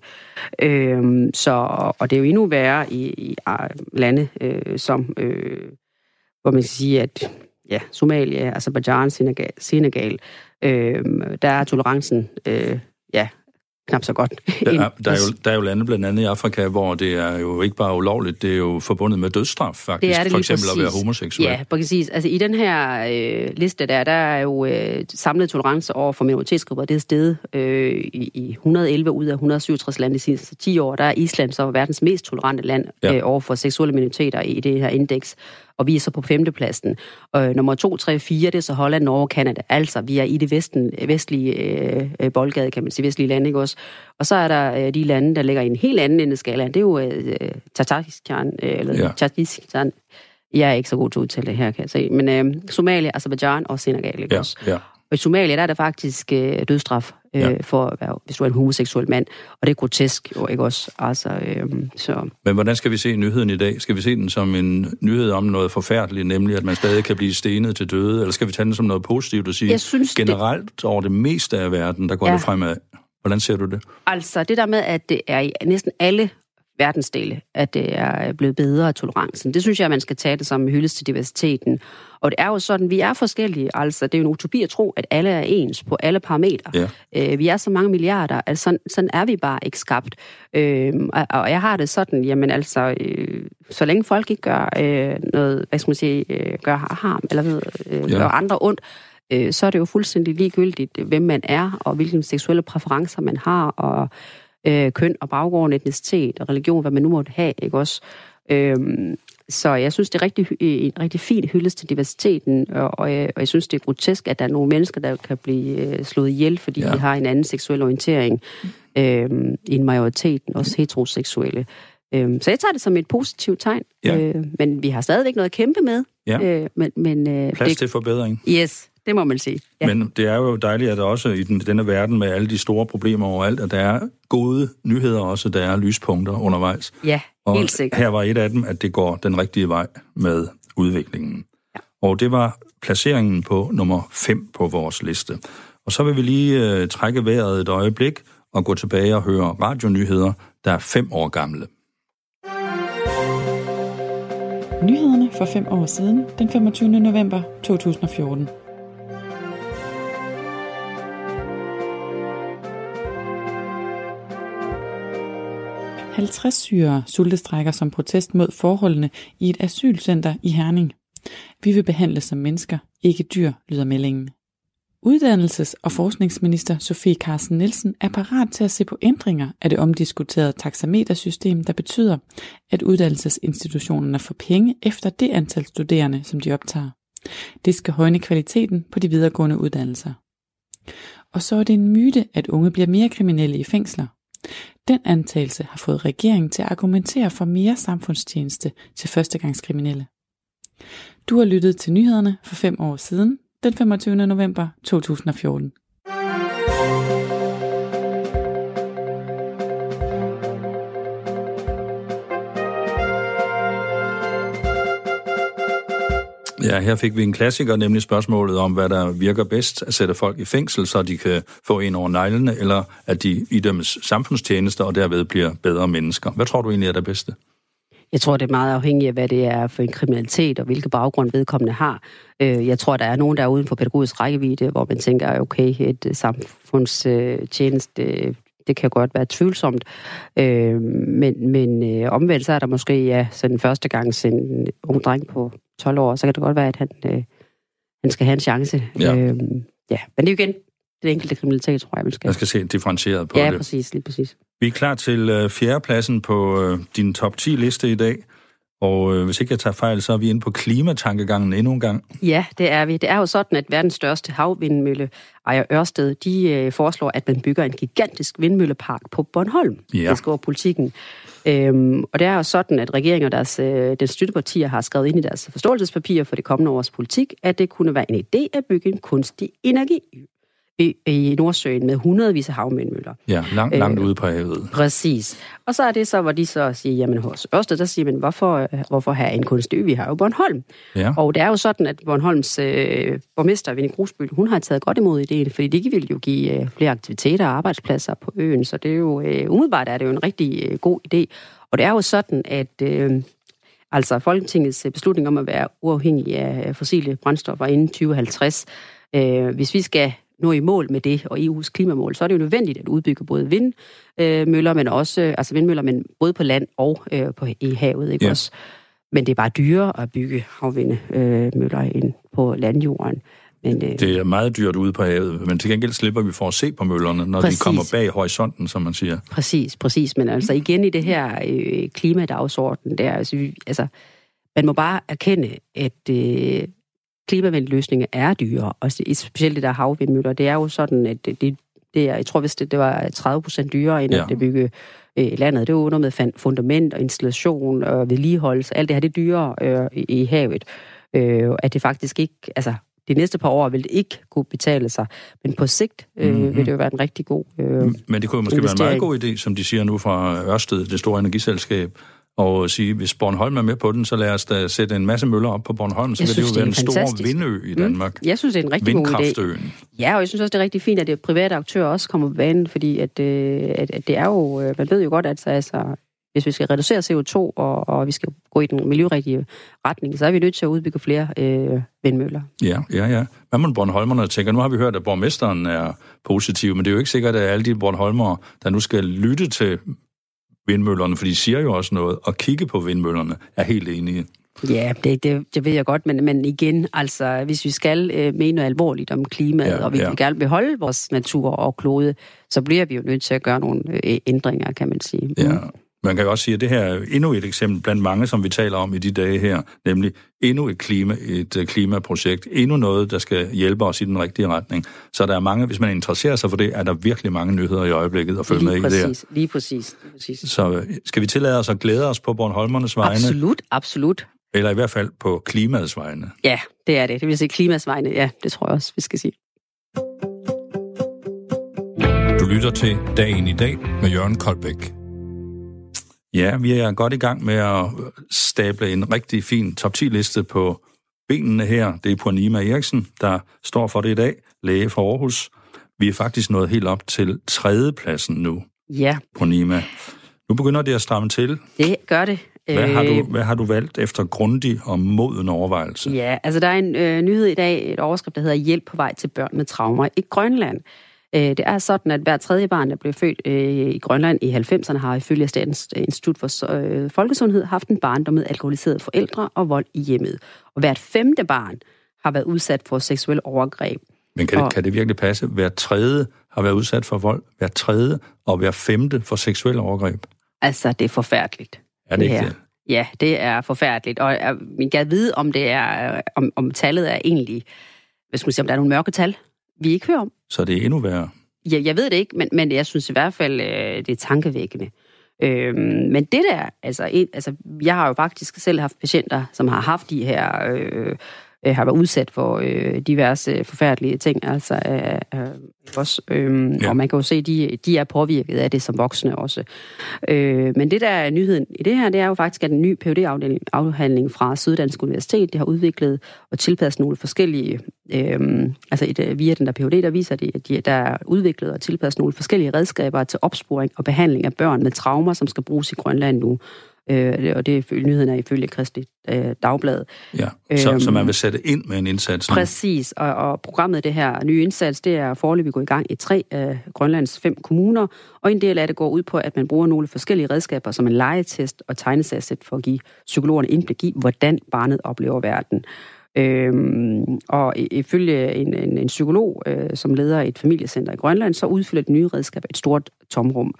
Øh, så, og det er jo endnu værre i, i ah, lande øh, som, øh, hvor man kan sige, at ja, Somalia, Azerbaijan, Senegal, Senegal øh, der er tolerancen øh, ja, knap så godt. Der er, der, er jo, der er jo lande blandt andet i Afrika, hvor det er jo ikke bare ulovligt, det er jo forbundet med dødsstraf faktisk. Det er det For eksempel at være præcis. homoseksuel. Ja, præcis. Altså i den her øh, liste der, der er jo øh, samlet tolerance over for minoritetsgrupper. Det er stedet øh, i, i 111 ud af 167 lande de sidste 10 år. Der er Island så verdens mest tolerante land Ja. øh, over for seksuelle minoriteter i det her indeks. Og vi er så på femtepladsen. Og nummer 2, 3, 4, det er så Holland, Norge og Kanada. Altså, vi er i det vesten, vestlige øh, øh, boldgade, kan man sige, vestlige lande, ikke også? Og så er der øh, de lande, der ligger i en helt anden ende af skalaen. Det er jo øh, Tatarkistan, øh, eller Ja. Tatarkistan. Jeg er ikke så god til at udtale det her, kan jeg se. Men øh, Somalia, Azerbaijan og Senegal, ikke Ja, også? ja. Og i Somalia, der er der faktisk øh, dødsstraf, øh, Ja. for at være, hvis du er en homoseksuel mand. Og det er grotesk, jo, ikke også? Altså, øh, så... Men hvordan skal vi se nyheden i dag? Skal vi se den som en nyhed om noget forfærdeligt, nemlig at man stadig kan blive stenet til døde? Eller skal vi tage den som noget positivt og sige, Jeg synes, det- generelt over det meste af verden, der går Ja. det fremad? Hvordan ser du det? Altså, det der med, at det er i næsten alle verdensdele, at det er blevet bedre af tolerancen. Det synes jeg, man skal tage det som en hyldest til diversiteten. Og det er jo sådan, vi er forskellige. Altså, det er jo en utopi at tro, at alle er ens på alle parametre. Ja. Øh, vi er så mange milliarder, altså sådan, sådan er vi bare ikke skabt. Øh, og, og jeg har det sådan, jamen altså, øh, så længe folk ikke gør øh, noget, hvad skal man sige, øh, gør harm, eller ved, øh, Ja. gør andre ondt, øh, så er det jo fuldstændig ligegyldigt, hvem man er, og hvilke seksuelle præferencer man har, og øh, køn og baggrund, etnicitet og religion, hvad man nu måtte have, ikke også? Øhm, så jeg synes, det er rigtig, hy- en rigtig fin hyldest til diversiteten, og, og, jeg, og jeg synes, det er grotesk, at der er nogle mennesker, der kan blive øh, slået ihjel, fordi ja. de har en anden seksuel orientering øhm, end majoriteten, også heteroseksuelle. Øhm, så jeg tager det som et positivt tegn, Ja. øh, men vi har stadigvæk noget at kæmpe med. Ja. Øh, men, men, øh, Plads det, til forbedring. Yes, det må man sige. Ja. Men det er jo dejligt, at der også i den, denne verden med alle de store problemer overalt, at der er gode nyheder også, der er lyspunkter undervejs. ja, Og helt sikkert. her var et af dem, at det går den rigtige vej med udviklingen. Ja. Og det var placeringen på nummer 5 på vores liste. Og så vil vi lige øh, trække vejret et øjeblik og gå tilbage og høre radionyheder, der er fem år gamle. Nyhederne for fem år siden, den 25. november 2014. – 50 syrere sultestrækker som protest mod forholdene i et asylcenter i Herning. Vi vil behandles som mennesker, ikke dyr, lyder meldingen. Uddannelses- og forskningsminister Sofie Carsten Nielsen er parat til at se på ændringer af det omdiskuterede taxametersystem, der betyder, at uddannelsesinstitutionerne får penge efter det antal studerende, som de optager. Det skal højne kvaliteten på de videregående uddannelser. Og så er det en myte, at unge bliver mere kriminelle i fængsler. Den antagelse har fået regeringen til at argumentere for mere samfundstjeneste til førstegangskriminelle. Du har lyttet til nyhederne for fem år siden, den 25. november 2014. Ja, her fik vi en klassiker, nemlig spørgsmålet om, hvad der virker bedst at sætte folk i fængsel, så de kan få en over neglene, eller at de idømmes samfundstjenester og derved bliver bedre mennesker. Hvad tror du egentlig er det bedste? Jeg tror, det er meget afhængigt af, hvad det er for en kriminalitet, og hvilke baggrund vedkommende har. Øh, jeg tror, der er nogen, der er uden for pædagogisk rækkevidde, hvor man tænker, okay, et øh, samfundstjeneste, øh, det kan godt være tvivlsomt. Men, men omvendt, så er der måske, ja, sådan første gang en ung dreng på 12 år, så kan det godt være, at han, øh, han skal have en chance. Ja. Øh, ja. Men det er jo igen det enkelte kriminalitet, tror jeg, man skal. Jeg skal se differentieret på Ja, det. præcis, lige præcis. Vi er klar til øh, fjerdepladsen på øh, din top 10 liste i dag, Og øh, hvis ikke jeg tager fejl, så er vi inde på klimatankegangen endnu en gang. Ja, det er vi. Det er jo sådan, at verdens største havvindmølle, Ejer Ørsted, de øh, foreslår, at man bygger en gigantisk vindmøllepark på Bornholm. Ja. Det skriver politikken. Øhm, og det er jo sådan, at regeringen og deres, øh, den støttepartier har skrevet ind i deres forståelsespapir for det kommende års politik, at det kunne være en idé at bygge en kunstig energi i, Nordsøen med hundredvis af havvindmøller. Ja, langt, langt ude på havet. Præcis. Og så er det så, hvor de så siger, jamen hos Ørsted, der siger man, hvorfor, øh, hvorfor have en kunstig ø? Vi har jo Bornholm. Ja. Og det er jo sådan, at Bornholms øh, borgmester, Vinnie Grusbøl, hun har taget godt imod ideen, fordi det vil jo give øh, flere aktiviteter og arbejdspladser på øen, så det er jo, øh, umiddelbart er det jo en rigtig øh, god idé. Og det er jo sådan, at øh, altså Folketingets øh, beslutning om at være uafhængig af fossile brændstoffer inden 2050, øh, hvis vi skal nå i mål med det og EU's klimamål, så er det jo nødvendigt at udbygge både vindmøller, men også altså vindmøller, men både på land og øh, på, i havet, ikke Ja. også? Men det er bare dyrere at bygge havvindmøller end på landjorden. Men, øh, Det er meget dyrt ude på havet, men til gengæld slipper vi for at se på møllerne, når Præcis. de kommer bag horisonten, som man siger. Præcis, præcis. Men altså igen i det her øh, klimadagsorden, der, altså, vi, altså, man må bare erkende, at øh, klimavenlige løsninger er dyre, og specielt det der havvindmøller, det er jo sådan, at det, det, er, jeg tror vist, det, det var 30 procent dyrere, end Ja. at det bygge øh, landet. Det er noget med fundament og installation og vedligeholdelse. Alt det her, det er dyrere øh, i, i havet. Øh, at det faktisk ikke, altså de næste par år vil det ikke kunne betale sig, men på sigt øh, Mhm. mm-hmm. vil det jo være en rigtig god øh, Men det kunne måske være en meget god idé, som de siger nu fra Ørsted, det store energiselskab, og sige, hvis Bornholm er med på den, så lad os da sætte en masse møller op på Bornholm, så Jeg kan det synes, jo det være en stor fantastisk. vindø i Danmark. Jeg synes, det er en rigtig god idé. Ja, og jeg synes også, det er rigtig fint, at det private aktører også kommer på banen, fordi at, øh, at, at det er jo, øh, man ved jo godt, at altså, hvis vi skal reducere CO2, og, og vi skal gå i den miljørigtige retning, så er vi nødt til at udbygge flere øh, vindmøller. Ja, ja, ja. Hvad må Bornholmerne tænker? Nu har vi hørt, at borgmesteren er positiv, men det er jo ikke sikkert, at alle de Bornholmere, der nu skal lytte til vindmøllerne, for de siger jo også noget, og kigge på vindmøllerne, er helt enige. Ja, det, det, det ved jeg godt, men, men igen, altså, hvis vi skal øh, mene noget alvorligt om klimaet, Ja, og vi ja. ja. gerne beholde vores natur og klode, så bliver vi jo nødt til at gøre nogle øh, ændringer, kan man sige. Ja. Man kan også sige, at det her er endnu et eksempel blandt mange, som vi taler om i de dage her, nemlig endnu et, klima, et øh, klimaprojekt, endnu noget, der skal hjælpe os i den rigtige retning. Så der er mange, hvis man interesserer sig for det, er der virkelig mange nyheder i øjeblikket at følge med Lige i det her. præcis, lige præcis, lige præcis. Så øh, skal vi tillade os at glæde os på Bornholmernes vegne, Absolut, absolut. eller i hvert fald på klimaets vegne? Ja, det er det. Det vil sige klimas vegne. Ja, det tror jeg også, vi skal sige. Du lytter til Dagen i dag med Jørgen Koldbæk. Ja, vi er godt i gang med at stable en rigtig fin top 10-liste på benene her. Det er Purnima Eriksen, der står for det i dag, læge fra Aarhus. Vi er faktisk nået helt op til tredjepladsen nu, Ja, Purnima. Nu begynder det at stramme til. det gør det. Hvad har du, Øh, hvad har du valgt efter grundig og moden overvejelse? Ja, altså der er en øh, nyhed i dag, et overskrift, der hedder Hjælp på vej til børn med traumer i Grønland. Øh, det er sådan, at hver tredje barn, der blev født øh, i Grønland i 90'erne, har ifølge Statens Institut for øh, Folkesundhed haft en barndom med alkoholiserede forældre og vold i hjemmet. Og hvert femte barn har været udsat for seksuel overgreb. Men kan det, kan det virkelig passe? Hver tredje har været udsat for vold, hver tredje og hver femte for seksuel overgreb. Altså, det er forfærdeligt. Er det, Det ikke her. det? Ja, det er forfærdeligt, og jeg kan vide, om det er, om, om tallet er egentlig, hvad skal man sige, om der er nogle mørke tal, vi ikke hører om. Så det er endnu værre. Ja, jeg ved det ikke, men, men jeg synes i hvert fald, øh, det er tankevækkende. Øhm, men det der, altså, en, altså, jeg har jo faktisk selv haft patienter, som har haft de her, øh, øh, har været udsat for øh, diverse forfærdelige ting, altså øh, øh, også, øh, Ja. og man kan jo se, at de, de er påvirket af det som voksne også. Øh, men det der er nyheden i det her, det er jo faktisk, at en ny phd afhandling fra Syddansk Universitet, det har udviklet og tilpasset nogle forskellige, øh, altså et, øh, via den der PhD, der viser det, at de, der er udviklet og tilpasset nogle forskellige redskaber til opsporing og behandling af børn med traumer, som skal bruges i Grønland nu. Øh, og det er nyheden er ifølge Kristi øh, Dagblad. Ja. Så, Øhm, så man vil sætte ind med en indsats nu. Præcis, og, og programmet, det her nye indsats, det er foreløbig gået i gang i tre af Grønlands fem kommuner, og en del af det går ud på, at man bruger nogle forskellige redskaber, som en legetest og tegnesæt for at give psykologerne indblik i, hvordan barnet oplever verden. Øhm, og ifølge en, en, en psykolog, øh, som leder et familiecenter i Grønland, så udfylder det nye redskab et stort tomrum.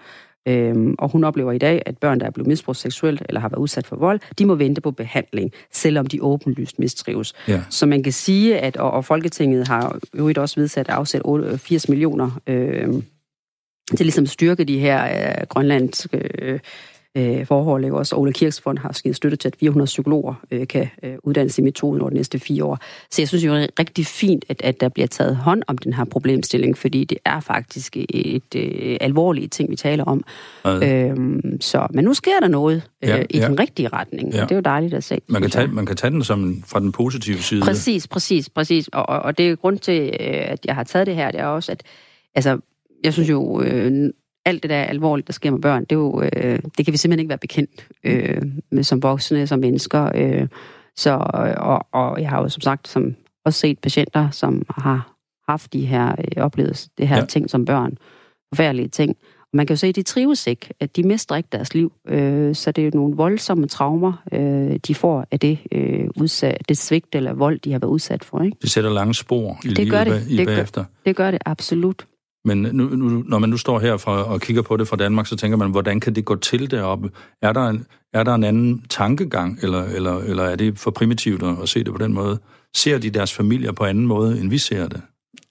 Øhm, og hun oplever i dag, at børn, der er blevet misbrugt seksuelt eller har været udsat for vold, de må vente på behandling, selvom de åbenlyst mistrives. Ja. Så man kan sige, at og, og Folketinget har jo også vedsat at afsætte 80 millioner øh, til ligesom styrke de her øh, grønlandske øh, øh, forhold. Ikke? Også Ole Kirksfond har skidt støtte til, at 400 psykologer øh, kan øh, uddannes i metoden over de næste fire år. Så jeg synes jo, det er rigtig fint, at, at der bliver taget hånd om den her problemstilling, fordi det er faktisk et øh, alvorligt ting, vi taler om. Ja. Øhm, så, men nu sker der noget øh, ja, i ja. den rigtige retning, ja. og det er jo dejligt at se. Man kan, tage, man kan tage den som fra den positive side. Præcis, præcis, præcis. Og, og, og det er grund til, øh, at jeg har taget det her, det er også, at altså, jeg synes jo, øh, alt det der alvorligt, der sker med børn, det, er jo, øh, det kan vi simpelthen ikke være bekendt øh, med som voksne, som mennesker. Øh, så, og, og jeg har jo som sagt som, også set patienter, som har haft de her øh, oplevet det her ja. ting som børn. Forfærdelige ting. Og man kan jo se, at de trives ikke, at de mister ikke deres liv. Øh, så det er jo nogle voldsomme traumer, øh, de får af det, øh, udsat, det svigt eller vold, de har været udsat for. Ikke? Det sætter lange spor i det livet gør det. i det bagefter. Gør, det gør det absolut. Men nu, nu, når man nu står her for, og kigger på det fra Danmark, så tænker man, hvordan kan det gå til deroppe? Er der en, er der en anden tankegang, eller, eller, eller er det for primitivt at, at se det på den måde? Ser de deres familier på anden måde, end vi ser det?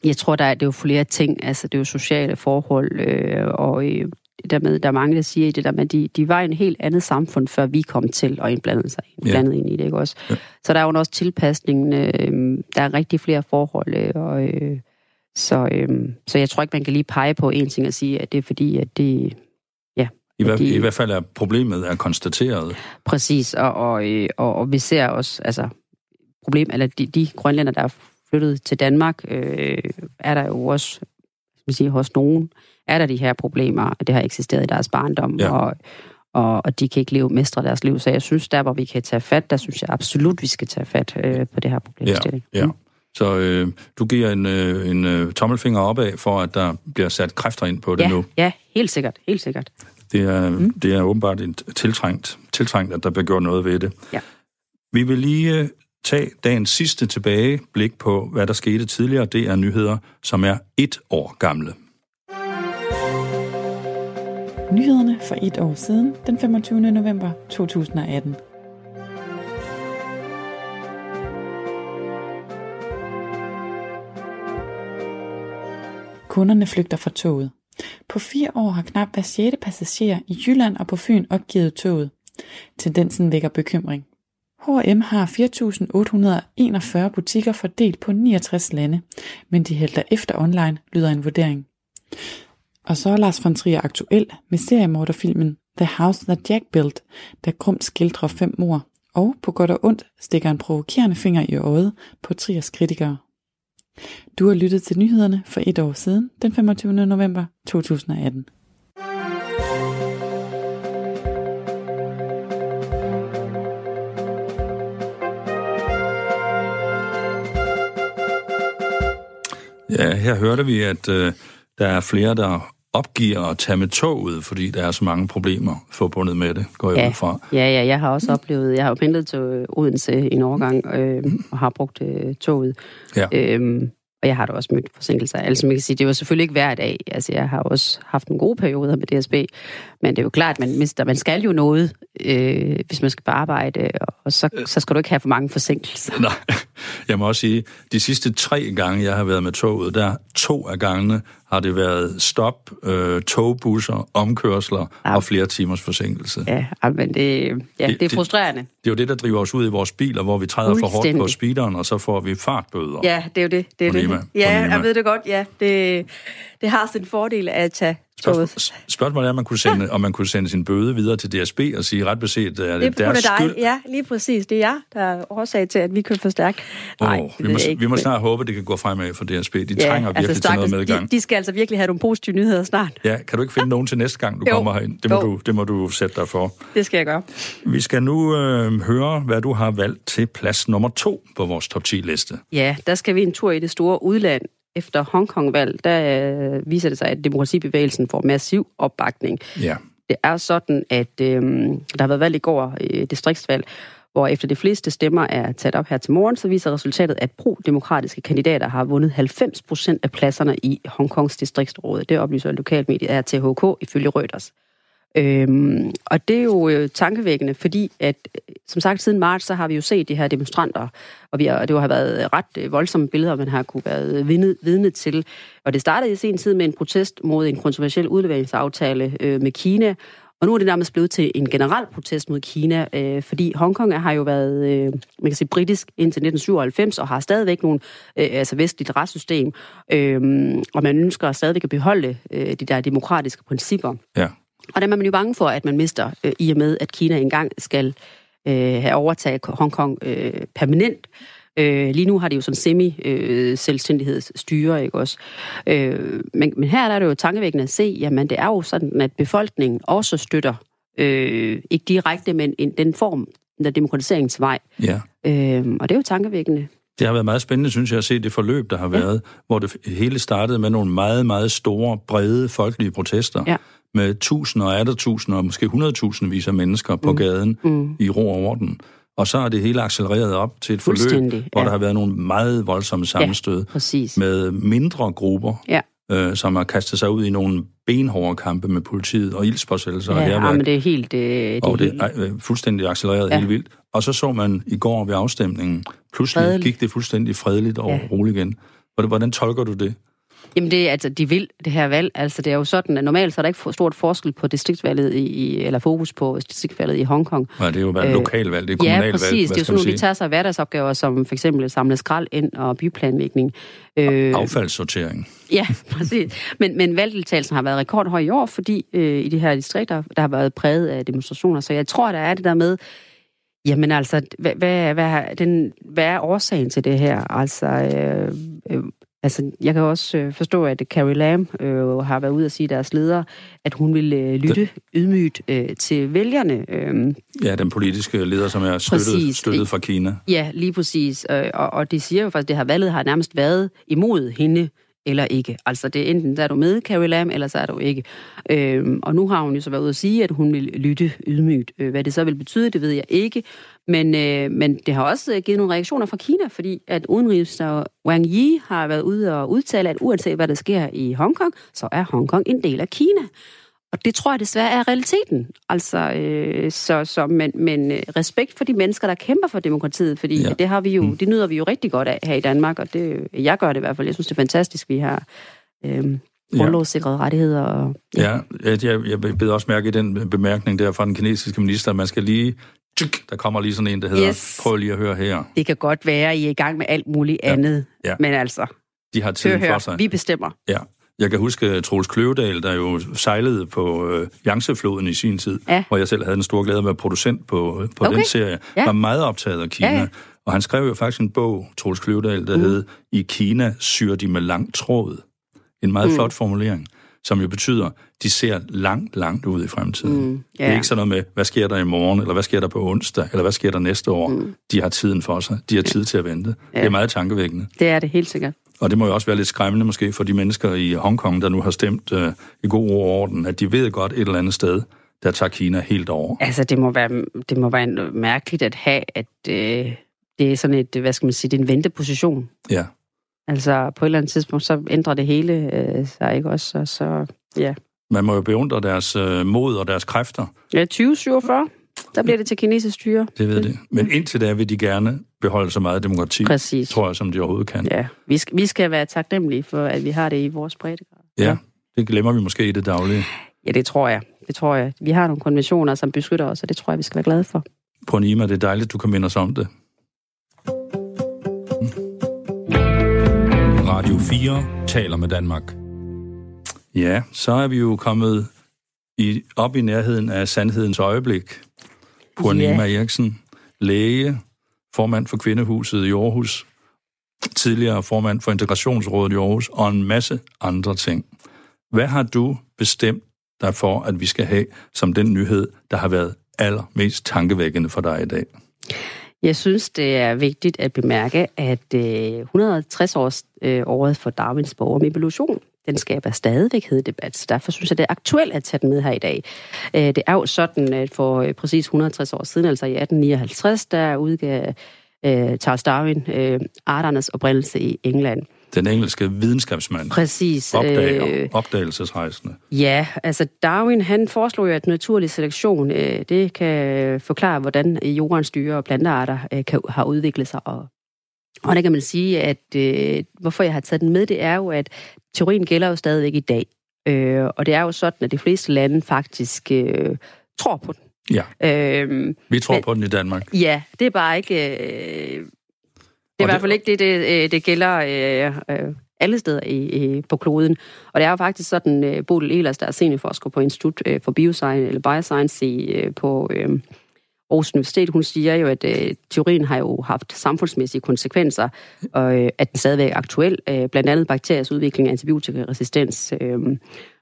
Jeg tror, der er, det er jo flere ting. Altså, det er jo sociale forhold, øh, og øh, dermed, der er mange, der siger det der med, de, de var i en helt andet samfund, før vi kom til at indblande sig indblandet ja. ind i det, ikke også? Ja. Så der er jo også tilpasningen. Øh, der er rigtig flere forhold, øh, og... Øh, så, øhm, så jeg tror ikke, man kan lige pege på en ting og sige, at det er fordi, at det... Ja, I, hver, de, I hvert fald er problemet er konstateret. Præcis, og, og, øh, og, og vi ser også, altså, problem, eller de, de grønlænder, der er flyttet til Danmark, øh, er der jo også, skal sige, hos nogen, er der de her problemer, det har eksisteret i deres barndom, ja. og, og, og de kan ikke leve, mestre deres liv. Så jeg synes, der hvor vi kan tage fat, der synes jeg absolut, vi skal tage fat øh, på det her problemstilling. Ja, ja. Så øh, du giver en, øh, en øh, tommelfinger opad for, at der bliver sat kræfter ind på det ja, nu. Ja, helt sikkert, helt sikkert. Det er, mm. det er åbenbart et tiltrængt, tiltrængt, at der bliver gjort noget ved det. Ja. Vi vil lige øh, tage dagens sidste tilbage blik på, hvad der skete tidligere. Det er nyheder, som er et år gamle. Nyhederne for et år siden, den 25. november 2018. Kunderne flygter fra toget. På fire år har knap hver sjette passager i Jylland og på Fyn opgivet toget. Tendensen vækker bekymring. H&M har 4.841 butikker fordelt på 69 lande, men de hælder efter online, lyder en vurdering. Og så er Lars von Trier aktuel med seriemorderfilmen The House That Jack Built, der grumt skildrer fem mor, og på godt og ondt stikker en provokerende finger i øjet på Triers kritikere. Du har lyttet til nyhederne for et år siden, den 25. november 2018. Ja, her hørte vi, at øh, der er flere, der opgiver at tage med toget, fordi der er så mange problemer forbundet med det, går jeg ja. ud fra. Ja, ja, jeg har også oplevet, jeg har jo pendlet til Odense en overgang, øh, og har brugt øh, toget. Ja. Øhm, og jeg har da også mødt forsinkelser. Altså, man kan sige, det var selvfølgelig ikke hver dag. Altså, jeg har også haft en god periode med DSB. Men det er jo klart, man mister, man skal jo noget, øh, hvis man skal på arbejde, og så, så skal du ikke have for mange forsinkelser. Nej, jeg må også sige, de sidste tre gange, jeg har været med toget, der to af gangene har det været stop, øh, togbusser, omkørsler ja. og flere timers forsinkelse. Ja, men det, ja, det, det er frustrerende. Det, det er jo det, der driver os ud i vores biler, hvor vi træder for hårdt på speederen, og så får vi fartbøder. Ja, det er jo det. det, er det. Ja, jeg ved det godt, ja. Det, det har sin fordel at tage Spørgsmål, spørgsmålet er, om man, kunne sende, ja. om man kunne sende sin bøde videre til DSB og sige, ret beset, er det, det deres dig. skyld? Ja, lige præcis. Det er jeg, der er årsag til, at vi kører for stærkt. Nej, oh, vi, må, vi må snart håbe, det kan gå fremad for DSB. De ja, trænger virkelig altså, til noget med i gang. De, de skal altså virkelig have nogle positive nyheder snart. Ja, kan du ikke finde nogen til næste gang, du jo. kommer herind? Det må, du, det må du sætte dig for. Det skal jeg gøre. Vi skal nu øh, høre, hvad du har valgt til plads nummer to på vores top 10-liste. Ja, der skal vi en tur i det store udland efter Hongkong-valg, der øh, viser det sig, at demokratibevægelsen får massiv opbakning. Ja. Det er sådan, at øh, der har været valg i går, øh, distriktsvalg, hvor efter de fleste stemmer er taget op her til morgen, så viser resultatet, at pro-demokratiske kandidater har vundet 90 procent af pladserne i Hongkongs distriktsråd. Det oplyser lokalmediet RTHK ifølge Reuters. Øhm, og det er jo øh, tankevækkende, fordi at, øh, som sagt, siden marts, så har vi jo set de her demonstranter, og vi har, det har været ret øh, voldsomme billeder, man har kunne være øh, vidne, vidne til. Og det startede i sin tid med en protest mod en kontroversiel udleveringsaftale øh, med Kina, og nu er det nærmest blevet til en generel protest mod Kina, øh, fordi Hongkong har jo været, øh, man kan sige, britisk indtil 1997, og har stadigvæk nogle, øh, altså vestligt retssystem, øh, og man ønsker stadigvæk at beholde øh, de der demokratiske principper. Ja. Og der er man jo bange for, at man mister, øh, i og med, at Kina engang skal øh, have overtaget Hongkong øh, permanent. Øh, lige nu har de jo sådan semi-selvstændighedsstyre, øh, ikke også? Øh, men, men her er det jo tankevækkende at se, jamen det er jo sådan, at befolkningen også støtter, øh, ikke direkte, men en, den form, der demokratiseringsvej. Ja. Øh, og det er jo tankevækkende. Det har været meget spændende, synes jeg, at se det forløb, der har været, ja. hvor det hele startede med nogle meget, meget store, brede folkelige protester. Ja med tusinder og atter tusinder, og måske hundredtusindvis af mennesker på mm. gaden mm. i ro og orden. Og så er det hele accelereret op til et forløb, hvor ja. der har været nogle meget voldsomme sammenstød ja, med mindre grupper, ja. Øh, som har kastet sig ud i nogle benhårde kampe med politiet og ildspåsættelser. Ja, ja, men det er helt... Øh, det og det er øh, fuldstændig accelereret ja. helt vildt. Og så så man i går ved afstemningen, pludselig Fredelig. gik det fuldstændig fredeligt og ja. roligt igen. Hvordan tolker du det? Jamen, det, altså, de vil det her valg. Altså, det er jo sådan, at normalt så er der ikke stort forskel på distriktsvalget i, eller fokus på distriktsvalget i Hongkong. Ja, det er jo bare lokalvalg, det er kommunalvalg. Ja, præcis. Det er jo sådan nogle, de tager sig hverdagsopgaver, som for eksempel samle skrald ind og byplanlægning. Øh, Affaldssortering. Ja, præcis. Men, men valgdeltagelsen har været rekordhøj i år, fordi øh, i de her distrikter, der har været præget af demonstrationer. Så jeg tror, der er det der med, Jamen altså, hvad, hvad, hvad, den, hvad er årsagen til det her? Altså, øh, øh, Altså, jeg kan også øh, forstå, at Carrie Lam øh, har været ude at sige deres leder, at hun vil øh, lytte ydmygt øh, til vælgerne. Øh. Ja, den politiske leder, som er støttet, støttet fra Kina. Ja, lige præcis. Øh, og, og det siger jo faktisk, at det her valget har nærmest været imod hende eller ikke. Altså, det er enten, der er du med, Carrie Lam, eller så er du ikke. Øhm, og nu har hun jo så været ude at sige, at hun vil lytte ydmygt. Øh, hvad det så vil betyde, det ved jeg ikke. Men, øh, men det har også øh, givet nogle reaktioner fra Kina, fordi at udenrigsminister Wang Yi har været ude og udtale, at uanset hvad der sker i Hongkong, så er Hongkong en del af Kina. Og det tror jeg desværre er realiteten. Altså, øh, så, så, men, men øh, respekt for de mennesker, der kæmper for demokratiet, fordi ja. det har vi jo, mm. det nyder vi jo rigtig godt af her i Danmark, og det, jeg gør det i hvert fald. Jeg synes, det er fantastisk, vi har øh, grundlovssikrede ja. rettigheder. Og, ja, ja jeg, jeg beder også mærke i den bemærkning der fra den kinesiske minister, at man skal lige der kommer lige sådan en, der hedder, yes. prøv lige at høre her. Det kan godt være, at I er i gang med alt muligt ja. andet, ja. men altså, de har tid for sig. Vi bestemmer. Ja, jeg kan huske Troels Kløvedal, der jo sejlede på øh, Yangtze-floden i sin tid, ja. hvor jeg selv havde en stor glæde at være producent på, på okay. den serie. Ja. var meget optaget af Kina. Ja, ja. Og han skrev jo faktisk en bog, Troels Kløvedal, der mm. hed I Kina syr de med lang tråd. En meget mm. flot formulering, som jo betyder, de ser langt, langt ud i fremtiden. Mm. Yeah. Det er ikke sådan noget med, hvad sker der i morgen, eller hvad sker der på onsdag, eller hvad sker der næste år. Mm. De har tiden for sig. De har tid til at vente. Ja. Det er meget tankevækkende. Det er det helt sikkert. Og det må jo også være lidt skræmmende måske for de mennesker i Hongkong, der nu har stemt øh, i god ord og orden, at de ved godt et eller andet sted, der tager Kina helt over. Altså, det må være, det må være mærkeligt at have, at øh, det er sådan et, hvad skal man sige, det er en venteposition. Ja. Altså, på et eller andet tidspunkt, så ændrer det hele øh, sig, ikke også? Og så, ja. Man må jo beundre deres øh, mod og deres kræfter. Ja, 2047. Der bliver det til kinesisk styre. Det ved det. Men indtil da vil de gerne beholde så meget demokrati, Præcis. tror jeg, som de overhovedet kan. Ja, vi skal, vi skal være taknemmelige for, at vi har det i vores breddegrad. Ja, ja, det glemmer vi måske i det daglige. Ja, det tror jeg. Det tror jeg. Vi har nogle konventioner, som beskytter os, og det tror jeg, vi skal være glade for. På det er dejligt, du kan minde os om det. Radio 4 taler med Danmark. Ja, så er vi jo kommet i, op i nærheden af sandhedens øjeblik. Purnima yeah. Eriksen, læge, formand for Kvindehuset i Aarhus, tidligere formand for Integrationsrådet i Aarhus, og en masse andre ting. Hvad har du bestemt dig for, at vi skal have som den nyhed, der har været allermest tankevækkende for dig i dag? Jeg synes, det er vigtigt at bemærke, at 160 års øh, året for Darwins bog om evolution, den skaber stadigvæk debat. Så derfor synes jeg, det er aktuelt at tage den med her i dag. Øh, det er jo sådan, at for øh, præcis 160 år siden, altså i 1859, der udgav Charles Darwin arternes oprindelse i England. Den engelske videnskabsmand. Præcis. Opdager, øh, opdagelsesrejsende. Ja, altså Darwin, han foreslog jo, at naturlig selektion, øh, det kan forklare, hvordan jordens dyre og plantearter øh, kan, har udviklet sig. Og, og der kan man sige, at øh, hvorfor jeg har taget den med, det er jo, at teorien gælder jo stadigvæk i dag. Øh, og det er jo sådan, at de fleste lande faktisk øh, tror på den. Ja, øhm, vi tror men, på den i Danmark. Ja, det er bare ikke... Øh, det er i hvert fald ikke det, det, øh, det gælder øh, øh, alle steder i, i, på kloden. Og det er jo faktisk sådan, øh, Bodil Ehlers, der er seniorforsker på Institut øh, for Bioscience, eller Bioscience i, øh, på øh, Aarhus Universitet, hun siger jo, at øh, teorien har jo haft samfundsmæssige konsekvenser, og øh, at den stadigvæk er aktuel. Øh, blandt andet bakteriers udvikling af antibiotikaresistens. Øh,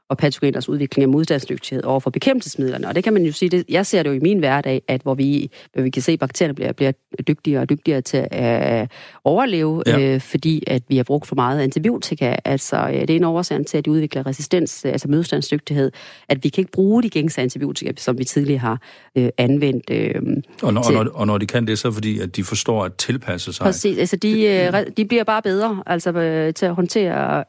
og patogeners udvikling af modstandsdygtighed over for bekæmpelsesmidlerne. Og det kan man jo sige, det, jeg ser det jo i min hverdag, at hvor vi, hvor vi kan se, at bakterierne bliver, bliver dygtigere og dygtigere til at øh, overleve, ja. øh, fordi at vi har brugt for meget antibiotika. Altså, øh, det er en årsag til, at de udvikler resistens, øh, altså modstandsdygtighed, at vi kan ikke bruge de gængse antibiotika, som vi tidligere har øh, anvendt. Øh, og, når, til... og, når, og når de kan det, så fordi, at de forstår at tilpasse sig. Præcis, altså de, øh, de bliver bare bedre altså, øh, til at håndtere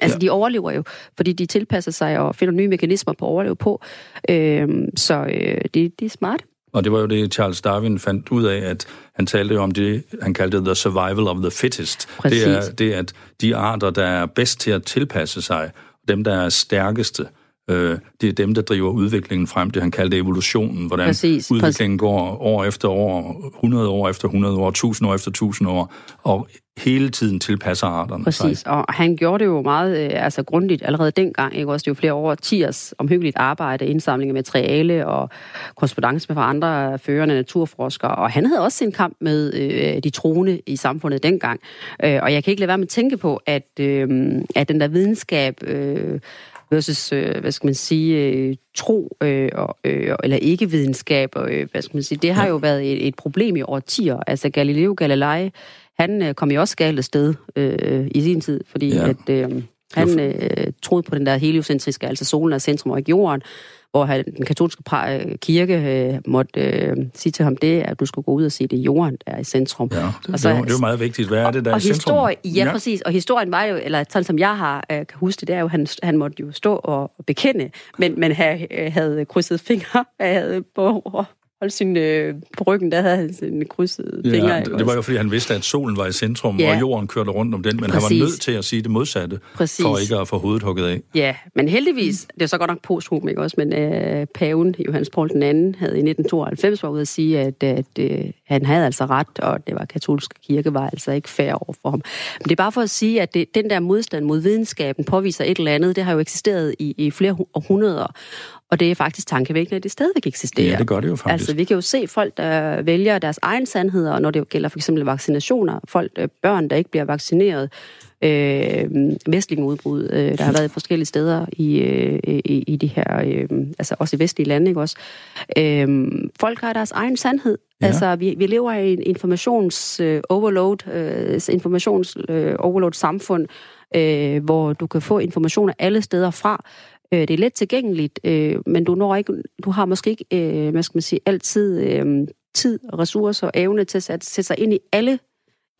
Altså, ja. de overlever jo, fordi de tilpasser sig og finder nye mekanismer på at overleve på. Øhm, så øh, det, det er smart. Og det var jo det, Charles Darwin fandt ud af, at han talte jo om det, han kaldte the survival of the fittest. Præcis. Det er det, at de arter, der er bedst til at tilpasse sig, dem, der er stærkeste, øh, det er dem, der driver udviklingen frem. Det han kaldte evolutionen, hvordan præcis, udviklingen præcis. går år efter år, 100 år efter 100 år, 1000 år efter 1000 år. Og hele tiden tilpasser arterne Præcis, sig. og han gjorde det jo meget øh, altså grundigt allerede dengang. Ikke? Også det er jo flere år, tiers omhyggeligt arbejde, indsamling af materiale og korrespondence med andre førende naturforskere. Og han havde også sin kamp med øh, de troende i samfundet dengang. Øh, og jeg kan ikke lade være med at tænke på, at, øh, at den der videnskab... Øh, versus, øh, hvad skal man sige, øh, tro øh, og, øh, eller ikke-videnskab, og, øh, hvad skal man sige, det har jo været et, et problem i årtier. Altså Galileo Galilei, han øh, kom jo også galt sted øh, i sin tid, fordi ja. at øh, han øh, troede på den der heliocentriske, altså solen er centrum og ikke jorden, hvor han, den katolske øh, kirke øh, måtte øh, sige til ham det, at du skulle gå ud og at det jorden, der er i centrum. Ja, det, og så, det, er, jo, det jo meget vigtigt. Hvad er det, der og, er i centrum? Historie, ja, ja, præcis. Og historien var jo, eller sådan som jeg har, øh, kan huske det, det er jo, han, han måtte jo stå og bekende, men, men have, øh, havde krydset fingre, havde på, holdt sin, øh, på ryggen, der havde han sin krydsede ja, fingre. Det, det var jo, fordi han vidste, at solen var i centrum, ja. og jorden kørte rundt om den, men Præcis. han var nødt til at sige det modsatte, Præcis. for ikke at få hovedet hugget af. Ja, men heldigvis, det er så godt nok posthum, ikke også, men øh, paven, Johannes Paul II, havde i 1992 været ude at sige, at, at øh, han havde altså ret, og det var katolske kirke, var altså ikke fair over for ham. Men det er bare for at sige, at det, den der modstand mod videnskaben påviser et eller andet, det har jo eksisteret i, i flere århundreder, og det er faktisk tankevækkende, at det stadigvæk eksisterer. Ja, det gør det jo faktisk. Altså, vi kan jo se folk, der vælger deres egen sandheder, når det gælder for eksempel vaccinationer. Folk, øh, børn, der ikke bliver vaccineret. Øh, udbrud, øh, der har været forskellige steder i, øh, i, i de her, øh, altså også i vestlige lande, ikke også? Øh, folk har deres egen sandhed. Ja. Altså, vi, vi lever i en informations-overload, øh, informations-overload øh, samfund, øh, hvor du kan få informationer alle steder fra. Øh, det er let tilgængeligt, øh, men du når ikke, du har måske ikke, øh, hvad skal man sige, altid øh, tid, ressourcer og evne til at sætte, sig ind i alle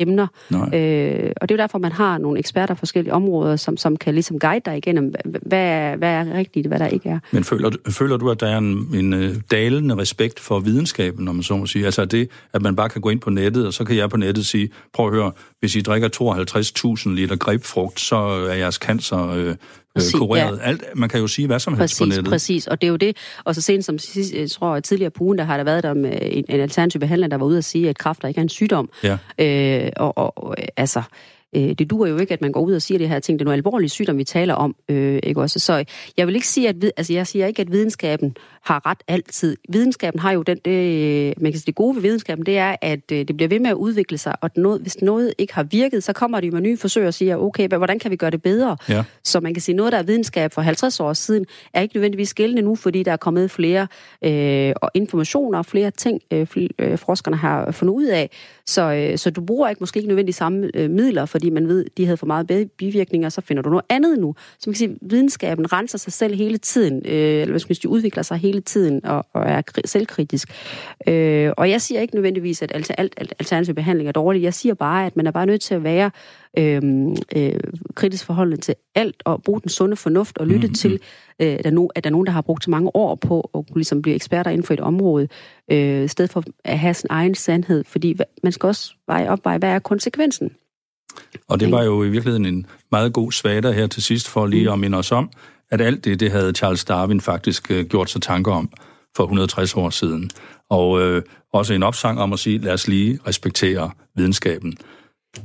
emner. Øh, og det er jo derfor, man har nogle eksperter på forskellige områder, som, som kan ligesom guide dig igennem, hvad er, hvad er rigtigt, hvad der ikke er. Men føler, føler du, at der er en, en uh, dalende respekt for videnskaben, når man så må sige? Altså det, at man bare kan gå ind på nettet, og så kan jeg på nettet sige, prøv at høre, hvis I drikker 52.000 liter grebfrugt, så er jeres cancer øh, Præcis, kureret. Ja. Alt, man kan jo sige hvad som helst præcis, på nettet. Præcis, og det er jo det. Og så sent som jeg tror, tidligere på ugen, der har der været der med en, en alternativ behandler, der var ude at sige, at kræfter ikke er en sygdom. Ja. Øh, og, og altså, Øh, det duer jo ikke, at man går ud og siger det her ting. Det er nogle alvorlige sygdomme, vi taler om. Øh, ikke også? Så jeg vil ikke sige, at altså jeg siger ikke, at videnskaben har ret altid. Videnskaben har jo den, det, man kan sige, det gode ved videnskaben, det er, at øh, det bliver ved med at udvikle sig, og noget, hvis noget ikke har virket, så kommer de med nye forsøg og siger, okay, hvordan kan vi gøre det bedre? Ja. Så man kan sige, noget, der er videnskab for 50 år siden, er ikke nødvendigvis gældende nu, fordi der er kommet flere øh, og informationer og flere ting, øh, øh, forskerne har fundet ud af. Så, øh, så du bruger ikke måske ikke nødvendigvis samme øh, midler, for fordi man ved, de havde for meget bivirkninger, så finder du noget andet nu. Så man kan sige, videnskaben renser sig selv hele tiden, øh, eller hvad skal man sige, udvikler sig hele tiden og, og er selvkritisk. Øh, og jeg siger ikke nødvendigvis, at alt, alt, alt alternativ behandling er dårligt. Jeg siger bare, at man er bare nødt til at være øh, øh, kritisk forhold til alt og bruge den sunde fornuft og lytte mm-hmm. til, øh, at, der no, at der er nogen, der har brugt så mange år på at kunne ligesom blive eksperter inden for et område, øh, i stedet for at have sin egen sandhed. Fordi man skal også veje op, hvad er konsekvensen? Og det var jo i virkeligheden en meget god svater her til sidst, for lige mm. at minde os om, at alt det, det havde Charles Darwin faktisk øh, gjort sig tanker om for 160 år siden. Og øh, også en opsang om at sige, lad os lige respektere videnskaben.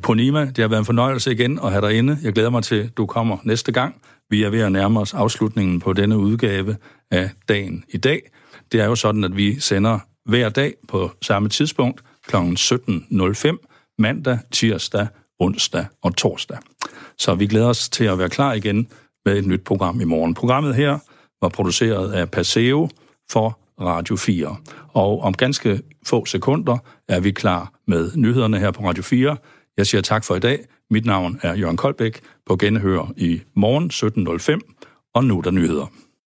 Ponima, det har været en fornøjelse igen at have dig inde. Jeg glæder mig til, at du kommer næste gang. Vi er ved at nærme os afslutningen på denne udgave af Dagen i dag. Det er jo sådan, at vi sender hver dag på samme tidspunkt kl. 17.05, mandag, tirsdag, onsdag og torsdag. Så vi glæder os til at være klar igen med et nyt program i morgen. Programmet her var produceret af Paseo for Radio 4. Og om ganske få sekunder er vi klar med nyhederne her på Radio 4. Jeg siger tak for i dag. Mit navn er Jørgen Koldbæk på Genhør i morgen 17.05, og nu er der nyheder.